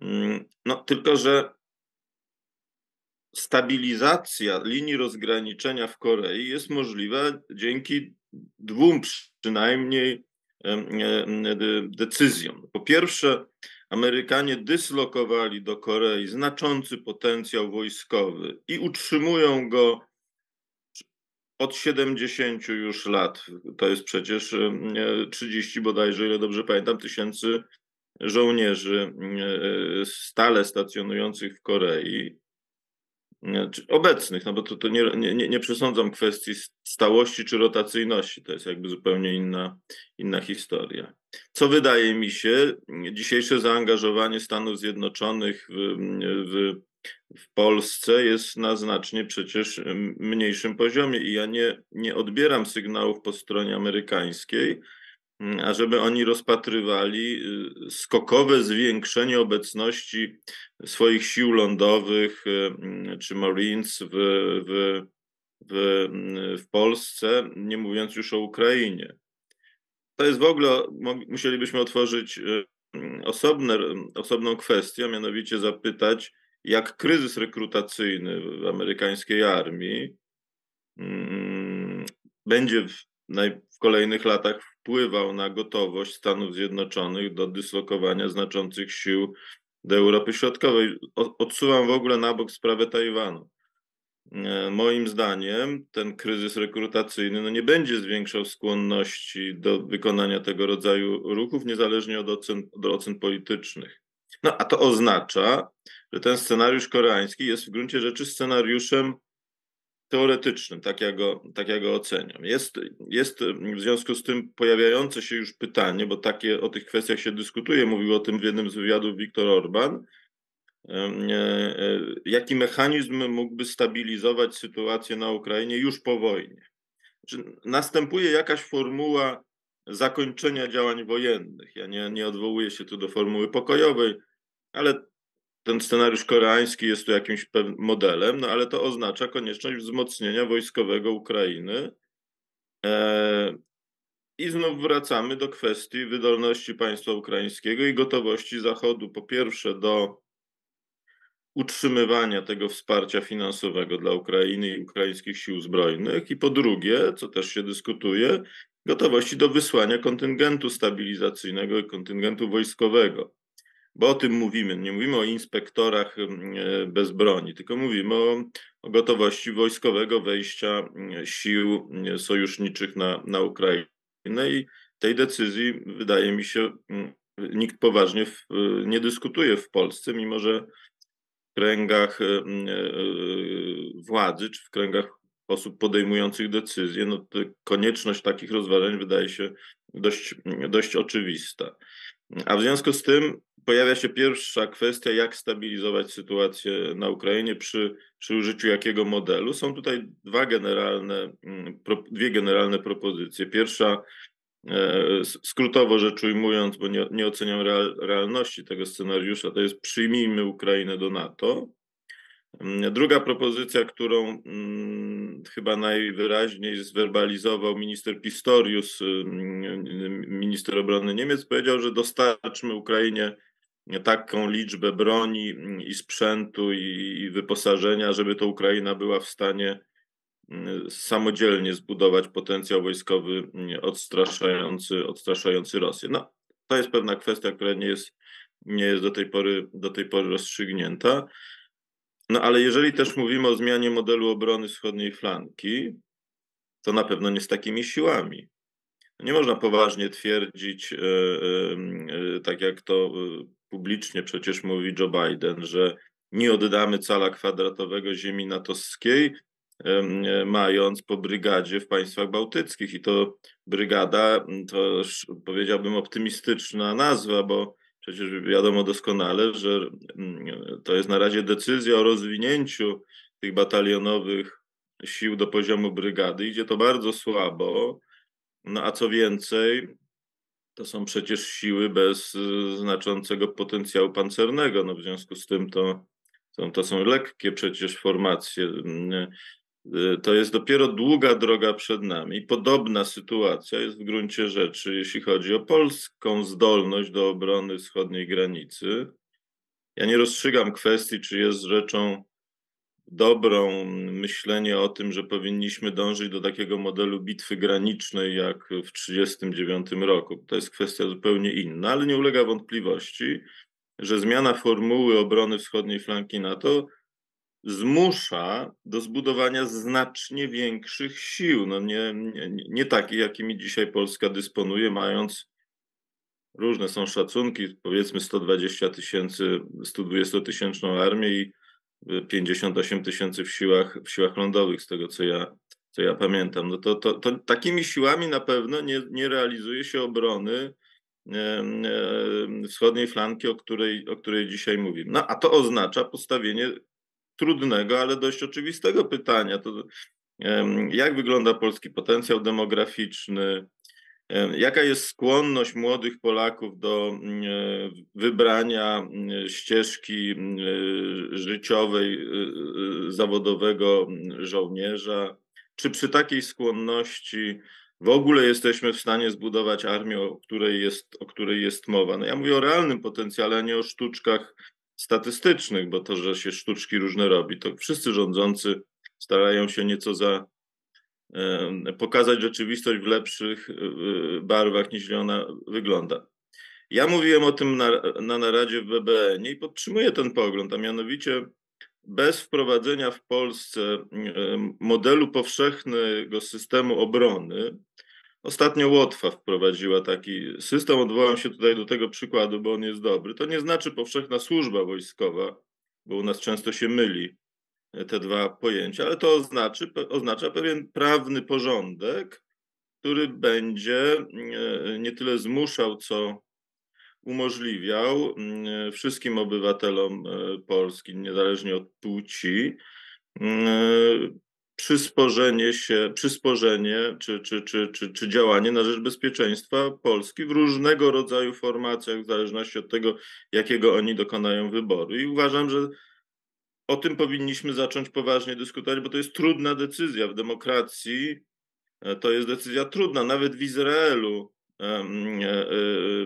Mm, no, tylko, że stabilizacja linii rozgraniczenia w Korei jest możliwa dzięki dwóm przynajmniej decyzjom. Po pierwsze, Amerykanie dyslokowali do Korei znaczący potencjał wojskowy i utrzymują go od 70 już lat. To jest przecież 30 bodajże, ile dobrze pamiętam, tysięcy żołnierzy e, stale stacjonujących w Korei obecnych, no bo to, to nie, nie, nie przesądzam kwestii stałości czy rotacyjności, to jest jakby zupełnie inna, inna historia. Co wydaje mi się, dzisiejsze zaangażowanie Stanów Zjednoczonych w, w, w Polsce jest na znacznie przecież mniejszym poziomie i ja nie, nie odbieram sygnałów po stronie amerykańskiej, ażeby oni rozpatrywali y, skokowe zwiększenie obecności swoich sił lądowych y, mm, czy Marines w, w, w, mm, w Polsce, nie mówiąc już o Ukrainie. To jest w ogóle, musielibyśmy otworzyć y, osobne, osobną kwestię, mianowicie zapytać, jak kryzys rekrutacyjny w amerykańskiej armii będzie w, w kolejnych latach wpływał na gotowość Stanów Zjednoczonych do dyslokowania znaczących sił do Europy Środkowej. Odsuwam w ogóle na bok sprawę Tajwanu. E, moim zdaniem ten kryzys rekrutacyjny no nie będzie zwiększał skłonności do wykonania tego rodzaju ruchów, niezależnie od ocen, od ocen politycznych. No a to oznacza, że ten scenariusz koreański jest w gruncie rzeczy scenariuszem teoretycznym, tak ja go, tak ja go oceniam. Jest, jest w związku z tym pojawiające się już pytanie, bo takie o tych kwestiach się dyskutuje, mówił o tym w jednym z wywiadów Viktor Orban, e, e, jaki mechanizm mógłby stabilizować sytuację na Ukrainie już po wojnie. Czy następuje jakaś formuła zakończenia działań wojennych? Ja nie, nie odwołuję się tu do formuły pokojowej, ale ten scenariusz koreański jest tu jakimś modelem, no ale to oznacza konieczność wzmocnienia wojskowego Ukrainy. E, I znów wracamy do kwestii wydolności państwa ukraińskiego i gotowości Zachodu, po pierwsze, do utrzymywania tego wsparcia finansowego dla Ukrainy i ukraińskich sił zbrojnych, i po drugie, co też się dyskutuje, gotowości do wysłania kontyngentu stabilizacyjnego i kontyngentu wojskowego bo o tym mówimy. Nie mówimy o inspektorach bez broni, tylko mówimy o, o gotowości wojskowego wejścia sił sojuszniczych na, na Ukrainę i tej decyzji wydaje mi się nikt poważnie w, nie dyskutuje w Polsce, mimo że w kręgach e, e, władzy czy w kręgach osób podejmujących decyzje, no konieczność takich rozważań wydaje się dość, dość oczywista. A w związku z tym pojawia się pierwsza kwestia, jak stabilizować sytuację na Ukrainie przy, przy użyciu jakiego modelu. Są tutaj dwa generalne, dwie generalne propozycje. Pierwsza E, skrótowo rzecz ujmując, bo nie, nie oceniam real, realności tego scenariusza, to jest przyjmijmy Ukrainę do NATO. Mm, druga propozycja, którą hmm, chyba najwyraźniej zwerbalizował minister Pistorius, hmm, minister obrony Niemiec, powiedział, że dostarczmy Ukrainie taką liczbę broni i sprzętu i, wyposażenia, żeby to Ukraina była w stanie samodzielnie zbudować potencjał wojskowy odstraszający, odstraszający Rosję. No, to jest pewna kwestia, która nie jest, nie jest do, tej pory, do tej pory rozstrzygnięta. No ale jeżeli też mówimy o zmianie modelu obrony wschodniej flanki, to na pewno nie z takimi siłami. Nie można poważnie twierdzić, e, e, e, tak jak to publicznie przecież mówi Joe Biden, że nie oddamy cala kwadratowego ziemi natowskiej, mając po brygadzie w państwach bałtyckich. I to brygada, to powiedziałbym optymistyczna nazwa, bo przecież wiadomo doskonale, że to jest na razie decyzja o rozwinięciu tych batalionowych sił do poziomu brygady. Idzie to bardzo słabo. No a co więcej, to są przecież siły bez y, znaczącego potencjału pancernego. No w związku z tym to, to, to są lekkie przecież formacje. Y, to jest dopiero długa droga przed nami. Podobna sytuacja jest w gruncie rzeczy, jeśli chodzi o polską zdolność do obrony wschodniej granicy. Ja nie rozstrzygam kwestii, czy jest rzeczą dobrą myślenie o tym, że powinniśmy dążyć do takiego modelu bitwy granicznej jak w 1939 roku. To jest kwestia zupełnie inna, ale nie ulega wątpliwości, że zmiana formuły obrony wschodniej flanki NATO zmusza do zbudowania znacznie większych sił. No nie, nie, nie takich, jakimi dzisiaj Polska dysponuje, mając różne są szacunki, powiedzmy 120 tysięcy, 120 tysięczną armię i 58 tysięcy w siłach, w siłach lądowych, z tego co ja, co ja pamiętam. No to, to, to takimi siłami na pewno nie, nie realizuje się obrony wschodniej flanki, o której, o której dzisiaj mówimy. No a to oznacza postawienie trudnego, ale dość oczywistego pytania. To, jak wygląda polski potencjał demograficzny? Jaka jest skłonność młodych Polaków do mm, e, wybrania mm, ścieżki mm, e, życiowej, e, zawodowego żołnierza? Czy przy takiej skłonności w ogóle jesteśmy w stanie zbudować armię, o której jest, o której jest mowa? No ja mówię o realnym potencjale, a nie o sztuczkach statystycznych, bo to, że się sztuczki różne robi, to wszyscy rządzący starają się nieco za pokazać rzeczywistość w lepszych e, barwach niż ona wygląda. Ja mówiłem o tym na, na naradzie w BBN i podtrzymuję ten pogląd, a mianowicie bez wprowadzenia w Polsce modelu powszechnego systemu obrony, Ostatnio Łotwa wprowadziła taki system. Odwołam się tutaj do tego przykładu, bo on jest dobry. To nie znaczy powszechna służba wojskowa, bo u nas często się myli te dwa pojęcia, ale to oznaczy, oznacza pewien prawny porządek, który będzie e, nie tyle zmuszał, co umożliwiał e, wszystkim obywatelom e, Polski, niezależnie od płci, przysporzenie się, przysporzenie czy, czy, czy, czy, czy działanie na rzecz bezpieczeństwa Polski w różnego rodzaju formacjach, w zależności od tego, jakiego oni dokonają wyboru. I uważam, że o tym powinniśmy zacząć poważnie dyskutować, bo to jest trudna decyzja w demokracji. E, to jest decyzja trudna, nawet w Izraelu, e, e,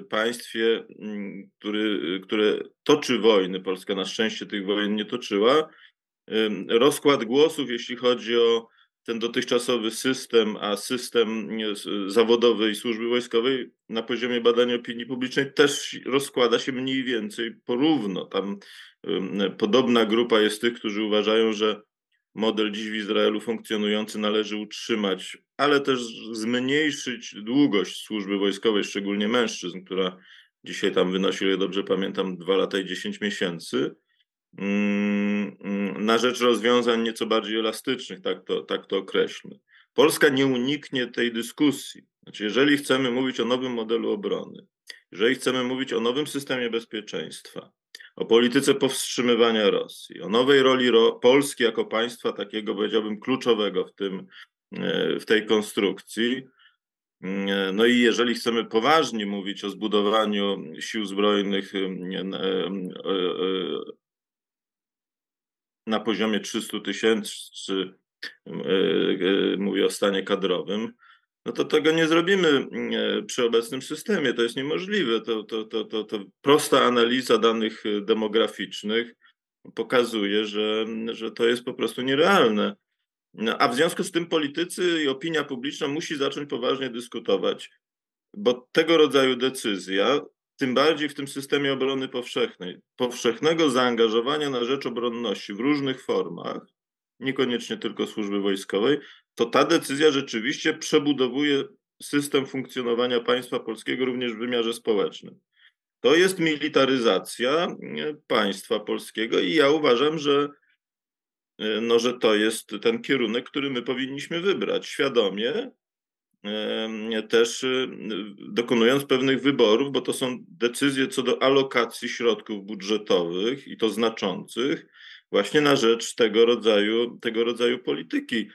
państwie, który, które toczy wojny. Polska na szczęście tych wojen nie toczyła rozkład głosów, jeśli chodzi o ten dotychczasowy system, a system zawodowy i służby wojskowej na poziomie badania opinii publicznej też rozkłada się mniej więcej porówno. Tam podobna grupa jest tych, którzy uważają, że model dziś w Izraelu funkcjonujący należy utrzymać, ale też zmniejszyć długość służby wojskowej, szczególnie mężczyzn, która dzisiaj tam wynosi, o dobrze pamiętam, 2 lata i 10 miesięcy. Na rzecz rozwiązań nieco bardziej elastycznych, tak to, tak to określmy. Polska nie uniknie tej dyskusji. Znaczy, jeżeli chcemy mówić o nowym modelu obrony, jeżeli chcemy mówić o nowym systemie bezpieczeństwa, o polityce powstrzymywania Rosji, o nowej roli Ro Polski jako państwa takiego, powiedziałbym, kluczowego w, tym, e, w tej konstrukcji, mm, no i jeżeli chcemy poważnie mówić o zbudowaniu sił zbrojnych na poziomie 300 tysięcy, e, e, mówię o stanie kadrowym, no to tego nie zrobimy e, przy obecnym systemie. To jest niemożliwe. To, to, to, to, to prosta analiza danych demograficznych pokazuje, że, że to jest po prostu nierealne. No, a w związku z tym politycy i opinia publiczna musi zacząć poważnie dyskutować, bo tego rodzaju decyzja tym bardziej w tym systemie obrony powszechnej, powszechnego zaangażowania na rzecz obronności w różnych formach, niekoniecznie tylko służby wojskowej, to ta decyzja rzeczywiście przebudowuje system funkcjonowania państwa polskiego również w wymiarze społecznym. To jest militaryzacja państwa polskiego i ja uważam, że, no, że to jest ten kierunek, który my powinniśmy wybrać świadomie, też y, dokonując pewnych wyborów, bo to są decyzje co do alokacji środków budżetowych i to znaczących, właśnie na rzecz tego rodzaju, tego rodzaju polityki.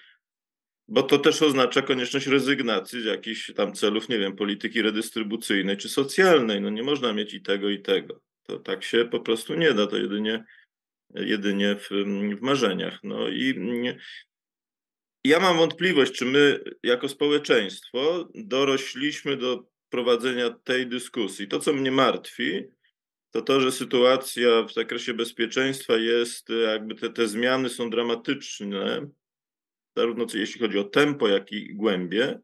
Bo to też oznacza konieczność rezygnacji z jakichś tam celów, nie wiem, polityki redystrybucyjnej czy socjalnej. No nie można mieć i tego, i tego. To tak się po prostu nie da, to jedynie, jedynie w, w marzeniach. No i ja mam wątpliwość, czy my jako społeczeństwo dorośliśmy do prowadzenia tej dyskusji. To, co mnie martwi, to to, że sytuacja w zakresie bezpieczeństwa jest, jakby te, te zmiany są dramatyczne, zarówno jeśli chodzi o tempo, jak i głębie,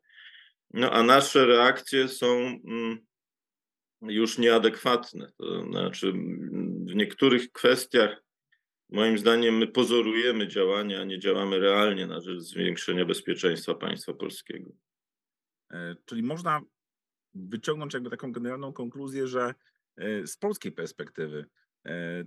no a nasze reakcje są mm, już nieadekwatne. To znaczy, w niektórych kwestiach Moim zdaniem my pozorujemy działania, a nie działamy realnie na rzecz zwiększenia bezpieczeństwa państwa polskiego.
E, czyli można wyciągnąć jakby taką generalną konkluzję, że e, z polskiej perspektywy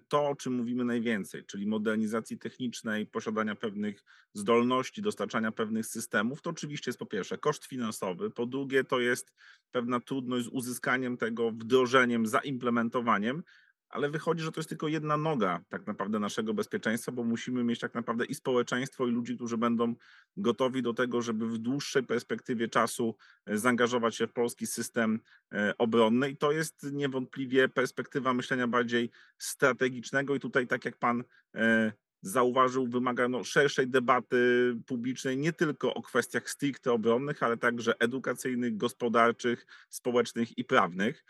to, o czym mówimy najwięcej, czyli modernizacji technicznej, posiadania pewnych zdolności, dostarczania pewnych systemów, to oczywiście jest po pierwsze koszt finansowy, po drugie to jest pewna trudność z uzyskaniem tego, wdrożeniem, zaimplementowaniem, ale wychodzi, że to jest tylko jedna noga tak naprawdę naszego bezpieczeństwa, bo musimy mieć tak naprawdę i społeczeństwo, i ludzi, którzy będą gotowi do tego, żeby w dłuższej perspektywie czasu e, zaangażować się w polski system e, obronny. I to jest niewątpliwie perspektywa myślenia bardziej strategicznego. I tutaj, tak jak pan e, zauważył, wymaga no, szerszej debaty publicznej nie tylko o kwestiach stricte obronnych, ale także edukacyjnych, gospodarczych, społecznych i prawnych.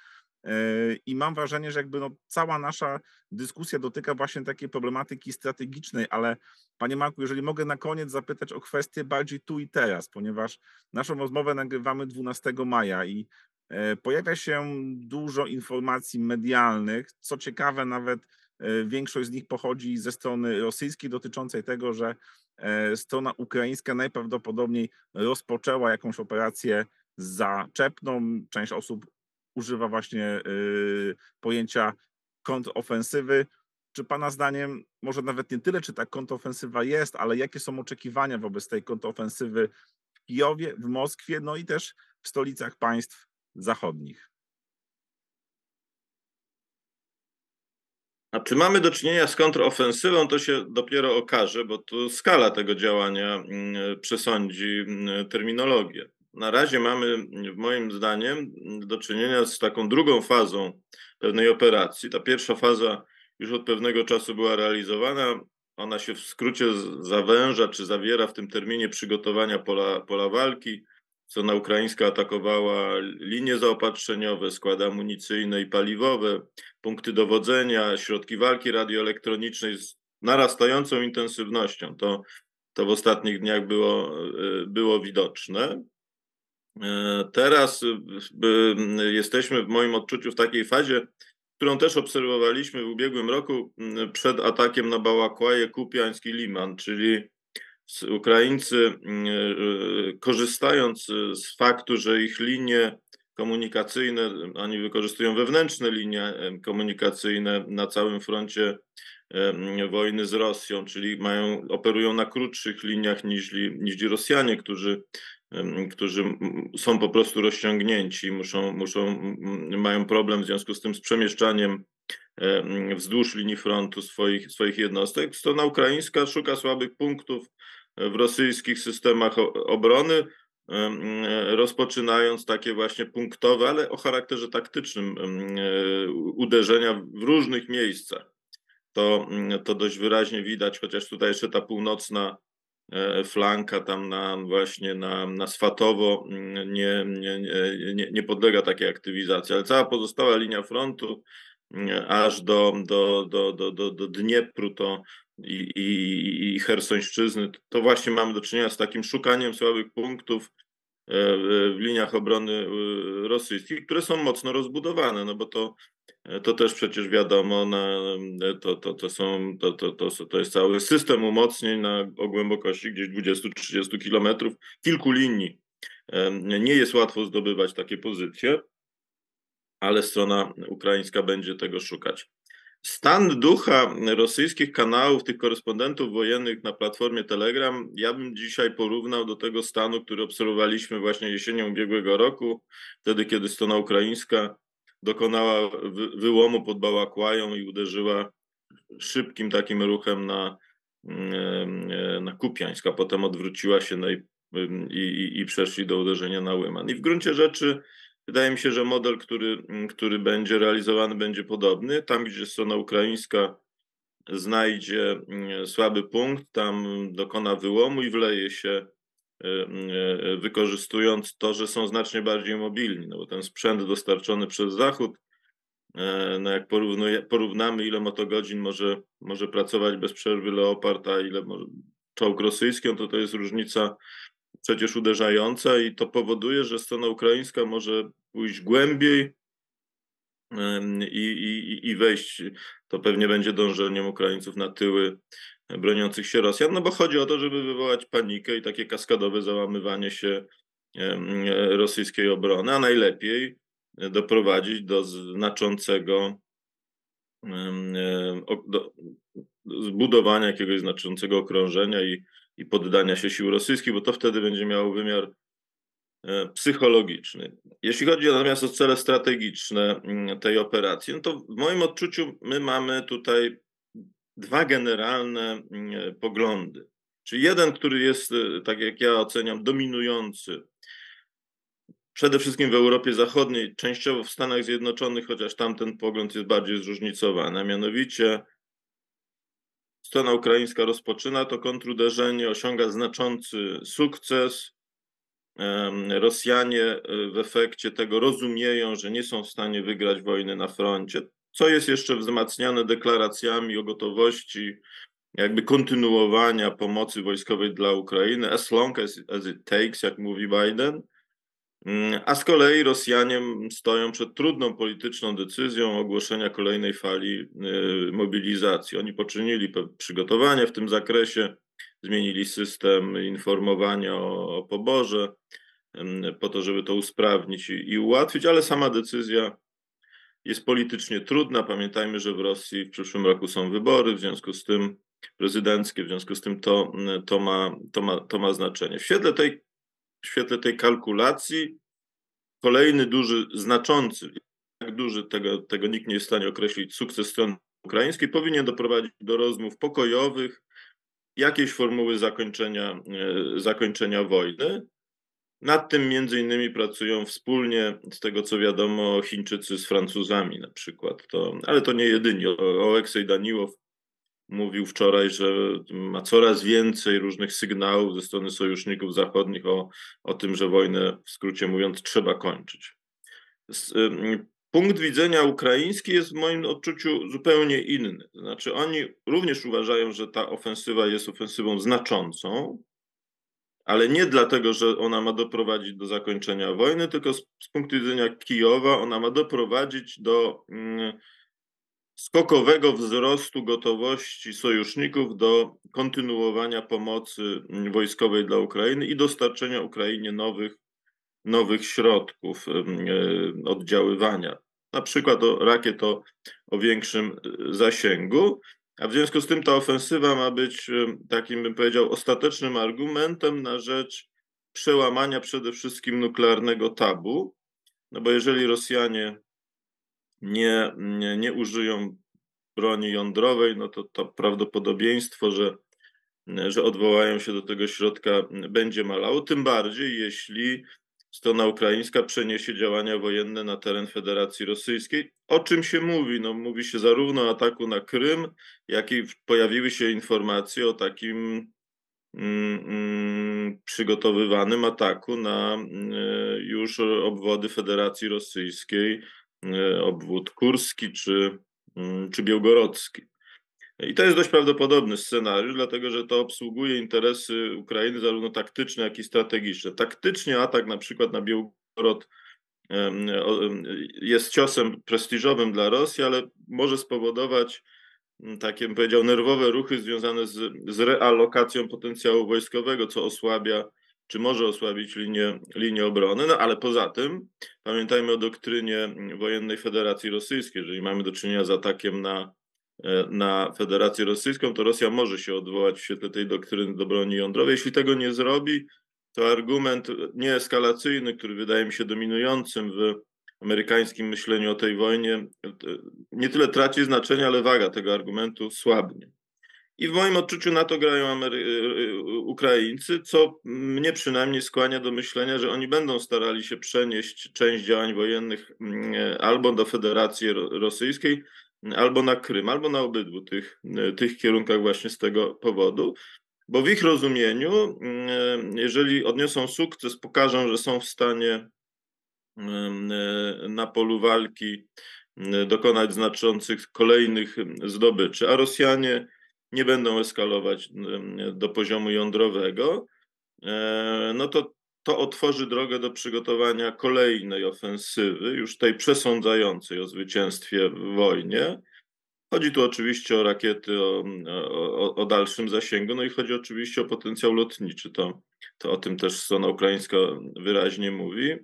I mam wrażenie, że jakby no cała nasza dyskusja dotyka właśnie takiej problematyki strategicznej, ale Panie Marku, jeżeli mogę na koniec zapytać o kwestię bardziej tu i teraz, ponieważ naszą rozmowę nagrywamy 12 maja i e, pojawia się dużo informacji medialnych. Co ciekawe, nawet e, większość z nich pochodzi ze strony rosyjskiej, dotyczącej tego, że e, strona ukraińska najprawdopodobniej rozpoczęła jakąś operację zaczepną. Część osób używa właśnie y, pojęcia kontrofensywy. Czy Pana zdaniem, może nawet nie tyle, czy ta kontrofensywa jest, ale jakie są oczekiwania wobec tej kontrofensywy w Kijowie, w Moskwie, no i też w stolicach państw zachodnich?
A czy mamy do czynienia z kontrofensywą, to się dopiero okaże, bo tu skala tego działania mm, przesądzi mm, terminologię na razie mamy, moim zdaniem, do czynienia z taką drugą fazą pewnej operacji. Ta pierwsza faza już od pewnego czasu była realizowana. Ona się w skrócie zawęża, czy zawiera w tym terminie przygotowania pola, pola walki. Strona ukraińska atakowała linie zaopatrzeniowe, składy amunicyjne i paliwowe, punkty dowodzenia, środki walki radioelektronicznej z narastającą intensywnością. To to w ostatnich dniach było, było widoczne. Teraz jesteśmy w moim odczuciu w takiej fazie, którą też obserwowaliśmy w ubiegłym roku przed atakiem na Bałakłaje, Kupiańsk i Liman, czyli Ukraińcy korzystając z faktu, że ich linie komunikacyjne, oni wykorzystują wewnętrzne linie komunikacyjne na całym froncie wojny z Rosją, czyli mają, operują na krótszych liniach niż, niż Rosjanie, którzy, którzy są po prostu rozciągnięci, muszą, muszą, mają problem w związku z tym z przemieszczaniem wzdłuż linii frontu swoich, swoich jednostek. Strona ukraińska szuka słabych punktów w rosyjskich systemach obrony, rozpoczynając takie właśnie punktowe, ale o charakterze taktycznym e, uderzenia w różnych miejscach. To, to dość wyraźnie widać, chociaż tutaj jeszcze ta północna flanka tam na właśnie na, na Swatowo mm, nie, nie, nie, nie podlega takiej aktywizacji, ale cała pozostała linia frontu mm, aż do, do, do, do, do, do Dniepru to i, i, i Hersońszczyzny, to właśnie mamy do czynienia z takim szukaniem słabych punktów e, w liniach obrony e, rosyjskich, które są mocno rozbudowane, no bo to, to też przecież wiadomo, na, to, to, to, są, to, to, to, to jest cały system umocnień na, o głębokości gdzieś 20-30 kilometrów, kilku linii. Nie jest łatwo zdobywać takie pozycje, ale strona ukraińska będzie tego szukać. Stan ducha rosyjskich kanałów, tych korespondentów wojennych na platformie Telegram, ja bym dzisiaj porównał do tego stanu, który obserwowaliśmy właśnie jesienią ubiegłego roku, wtedy kiedy strona ukraińska dokonała wyłomu pod Bałakłają i uderzyła szybkim takim ruchem na, mm, na Kupiańsk, a potem odwróciła się no i, i, i przeszli do uderzenia na Łyman. I w gruncie rzeczy Wydaje mi się, że model, który, który będzie realizowany, będzie podobny. Tam, gdzie strona ukraińska znajdzie mm, słaby punkt, tam dokona wyłomu i wleje się, wykorzystując to, że są znacznie bardziej mobilni, no bo ten sprzęt dostarczony przez Zachód, y, no jak porównamy, ile motogodzin może, może pracować bez przerwy Leopard, a ile może czołg rosyjski, no to to jest różnica przecież uderzająca i to powoduje, że strona ukraińska może pójść głębiej i, i, i wejść. To pewnie będzie dążeniem Ukraińców na tyły broniących się Rosjan, no bo chodzi o to, żeby wywołać panikę i takie kaskadowe załamywanie się rosyjskiej obrony, a najlepiej doprowadzić do znaczącego do zbudowania jakiegoś znaczącego okrążenia i i poddania się sił rosyjskich, bo to wtedy będzie miało wymiar e, psychologiczny. Jeśli chodzi natomiast o cele strategiczne mm, tej operacji, no to w moim odczuciu my mamy tutaj dwa generalne mm, poglądy. Czyli jeden, który jest, e, tak jak ja oceniam, dominujący przede wszystkim w Europie Zachodniej, częściowo w Stanach Zjednoczonych, chociaż tamten pogląd jest bardziej zróżnicowany, a mianowicie strona ukraińska rozpoczyna to kontruderzenie, osiąga znaczący sukces. Rosjanie e, w efekcie tego rozumieją, że nie są w stanie wygrać wojny na froncie, co jest jeszcze wzmacniane deklaracjami o gotowości jakby kontynuowania pomocy wojskowej dla Ukrainy, as long as, as it takes, jak mówi Biden. Mm, a z kolei Rosjanie stoją przed trudną polityczną decyzją ogłoszenia kolejnej fali y, mobilizacji. Oni poczynili przygotowania w tym zakresie, zmienili system informowania o, o poborze po to, żeby to usprawnić i, i ułatwić, ale sama decyzja jest politycznie trudna. Pamiętajmy, że w Rosji w przyszłym roku są wybory, w związku z tym prezydenckie, w związku z tym to, to, ma, to, ma, to ma znaczenie. W świetle tej w świetle tej kalkulacji kolejny duży, znaczący, jak duży, tego, tego nikt nie jest w stanie określić, sukces strony ukraińskiej powinien doprowadzić do rozmów pokojowych, jakiejś formuły zakończenia, e, zakończenia wojny. Nad tym między innymi pracują wspólnie, z tego co wiadomo, Chińczycy z Francuzami na przykład. To, ale to nie jedynie. Oleksej Daniłow mówił wczoraj, że ma coraz więcej różnych sygnałów ze strony sojuszników zachodnich o, o tym, że wojnę, w skrócie mówiąc, trzeba kończyć. punkt widzenia ukraiński jest w moim odczuciu zupełnie inny. Znaczy, oni również uważają, że ta ofensywa jest ofensywą znaczącą, ale nie dlatego, że ona ma doprowadzić do zakończenia wojny, tylko z, z punktu widzenia Kijowa ona ma doprowadzić do mm, skokowego wzrostu gotowości sojuszników do kontynuowania pomocy wojskowej dla Ukrainy i dostarczenia Ukrainie nowych, nowych środków e, oddziaływania, na przykład o rakiet o, o większym e, zasięgu. A w związku z tym ta ofensywa ma być e, takim, bym powiedział, ostatecznym argumentem na rzecz przełamania przede wszystkim nuklearnego tabu. No bo jeżeli Rosjanie nie, nie, nie użyją broni jądrowej, no to to prawdopodobieństwo, że, że odwołają się do tego środka, będzie malało. Tym bardziej, jeśli strona ukraińska przeniesie działania wojenne na teren Federacji Rosyjskiej. O czym się mówi? No, mówi się zarówno o ataku na Krym, jak i pojawiły się informacje o takim mm, mm, przygotowywanym ataku na mm, już obwody Federacji Rosyjskiej, y, obwód kurski czy, czy białgorodzki. I to jest dość prawdopodobny scenariusz, dlatego że to obsługuje interesy Ukrainy zarówno taktyczne, jak i strategiczne. Taktycznie atak na przykład na Białgorod jest ciosem prestiżowym dla Rosji, ale może spowodować takie, bym powiedział, nerwowe ruchy związane z, z realokacją potencjału wojskowego, co osłabia, czy może osłabić linię, linię obrony. No ale poza tym pamiętajmy o doktrynie wojennej Federacji Rosyjskiej. Jeżeli mamy do czynienia z atakiem na na Federację Rosyjską, to Rosja może się odwołać w świetle tej doktryny do broni jądrowej. Jeśli tego nie zrobi, to argument nieeskalacyjny, który wydaje mi się dominującym w amerykańskim myśleniu o tej wojnie, nie tyle traci znaczenie, ale waga tego argumentu słabnie. I w moim odczuciu na to grają Amery e, e, Ukraińcy, co mnie przynajmniej skłania do myślenia, że oni będą starali się przenieść część działań wojennych mm, albo do Federacji Rosyjskiej, albo na Krym, albo na obydwu tych, tych kierunkach właśnie z tego powodu, bo w ich rozumieniu, mm, jeżeli odniosą sukces, pokażą, że są w stanie mm, na polu walki mm, dokonać znaczących kolejnych zdobyczy, a Rosjanie nie będą eskalować do poziomu jądrowego, e, no to to otworzy drogę do przygotowania kolejnej ofensywy, już tej przesądzającej o zwycięstwie w wojnie. Chodzi tu oczywiście o rakiety o, o, o, dalszym zasięgu, no i chodzi oczywiście o potencjał lotniczy. To, to o tym też strona ukraińska wyraźnie mówi.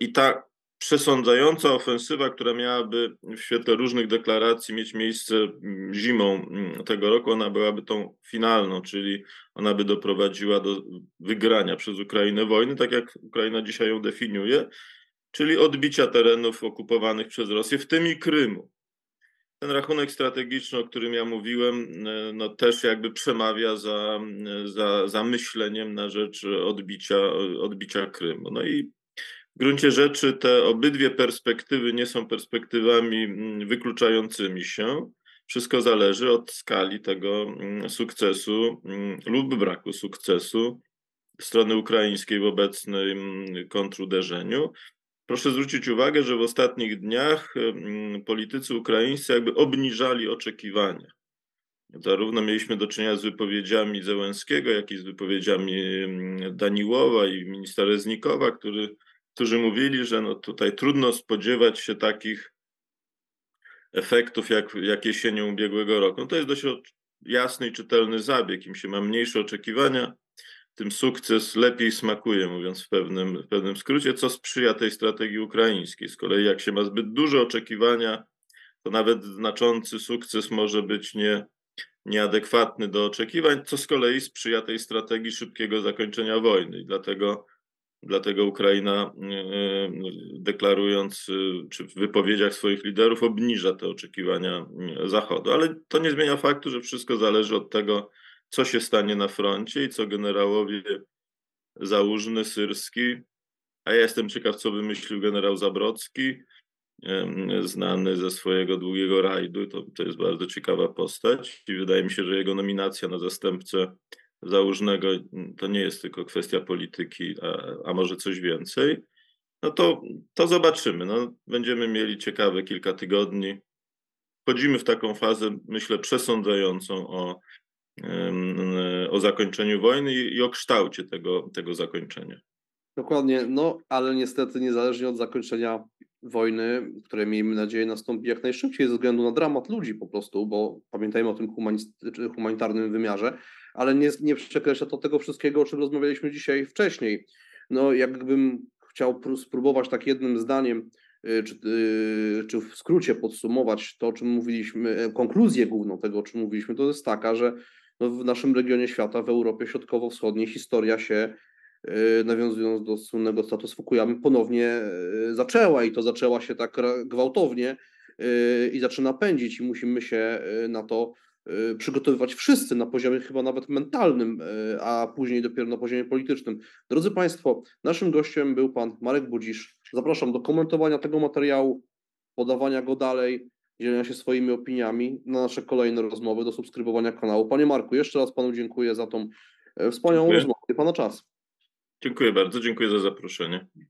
I ta przesądzająca ofensywa, która miałaby w świetle różnych deklaracji mieć miejsce mm, zimą mm, tego roku, ona byłaby tą finalną, czyli ona by doprowadziła do wygrania przez Ukrainę wojny, tak jak Ukraina dzisiaj ją definiuje, czyli odbicia terenów okupowanych przez Rosję, w tym i Krymu. Ten rachunek strategiczny, o którym ja mówiłem, e, no też jakby przemawia za, za, za myśleniem na rzecz odbicia, odbicia Krymu. No i gruncie rzeczy te obydwie perspektywy nie są perspektywami mm, wykluczającymi się. Wszystko zależy od skali tego mm, sukcesu mm, lub braku sukcesu strony ukraińskiej w obecnym kontruderzeniu. Proszę zwrócić uwagę, że w ostatnich dniach politycy ukraińscy jakby obniżali oczekiwania. Zarówno mieliśmy do czynienia z wypowiedziami Zełenskiego, jak i z wypowiedziami Daniłowa i ministra Reznikowa, który którzy mówili, że no tutaj trudno spodziewać się takich efektów jak, jak jesienią ubiegłego roku. No to jest dość jasny i czytelny zabieg. Im się ma mniejsze oczekiwania, tym sukces lepiej smakuje, mówiąc w pewnym, w pewnym skrócie, co sprzyja tej strategii ukraińskiej. Z kolei jak się ma zbyt duże oczekiwania, to nawet znaczący sukces może być nie, nieadekwatny do oczekiwań, co z kolei sprzyja tej strategii szybkiego zakończenia wojny. I dlatego Dlatego Ukraina, e, e, deklarując, e, czy w wypowiedziach swoich liderów, obniża te oczekiwania Zachodu. Ale to nie zmienia faktu, że wszystko zależy od tego, co się stanie na froncie i co generałowie Załużny, Syrski, a ja jestem ciekaw, co wymyślił generał Zabrocki, znany ze swojego długiego rajdu. To, to jest bardzo ciekawa postać i wydaje mi się, że jego nominacja na zastępcę Załużnego to nie jest tylko kwestia polityki, a, a może coś więcej. no to, to zobaczymy. No, będziemy mieli ciekawe kilka tygodni. Wchodzimy w taką fazę, myślę, przesądzającą o, o zakończeniu wojny i o kształcie tego, tego zakończenia.
Dokładnie, no ale niestety niezależnie od zakończenia wojny, które miejmy nadzieję nastąpi jak najszybciej ze względu na dramat ludzi po prostu, bo pamiętajmy o tym humanitarnym wymiarze, ale nie, nie przekreśla to tego wszystkiego, o czym rozmawialiśmy dzisiaj wcześniej. No jakbym chciał spróbować tak jednym zdaniem, y, czy, y, czy w skrócie podsumować to, o czym mówiliśmy, e, konkluzję główną tego, o czym mówiliśmy, to jest taka, że no w naszym regionie świata, w Europie Środkowo-Wschodniej historia się y, nawiązując do słynnego statusu Fukuyamy, ponownie zaczęła i to zaczęła się tak gwałtownie i zaczyna pędzić i musimy się na to przygotowywać wszyscy na poziomie chyba nawet mentalnym, y, a później dopiero na poziomie politycznym. Drodzy Państwo, naszym gościem był Pan Marek Budzisz. Zapraszam do komentowania tego materiału, podawania go dalej, dzielenia się swoimi opiniami na nasze kolejne rozmowy, do subskrybowania kanału. Panie Marku, jeszcze raz Panu dziękuję za tą e, wspaniałą dziękuję. rozmowę i Pana czas.
Dziękuję bardzo, dziękuję za zaproszenie.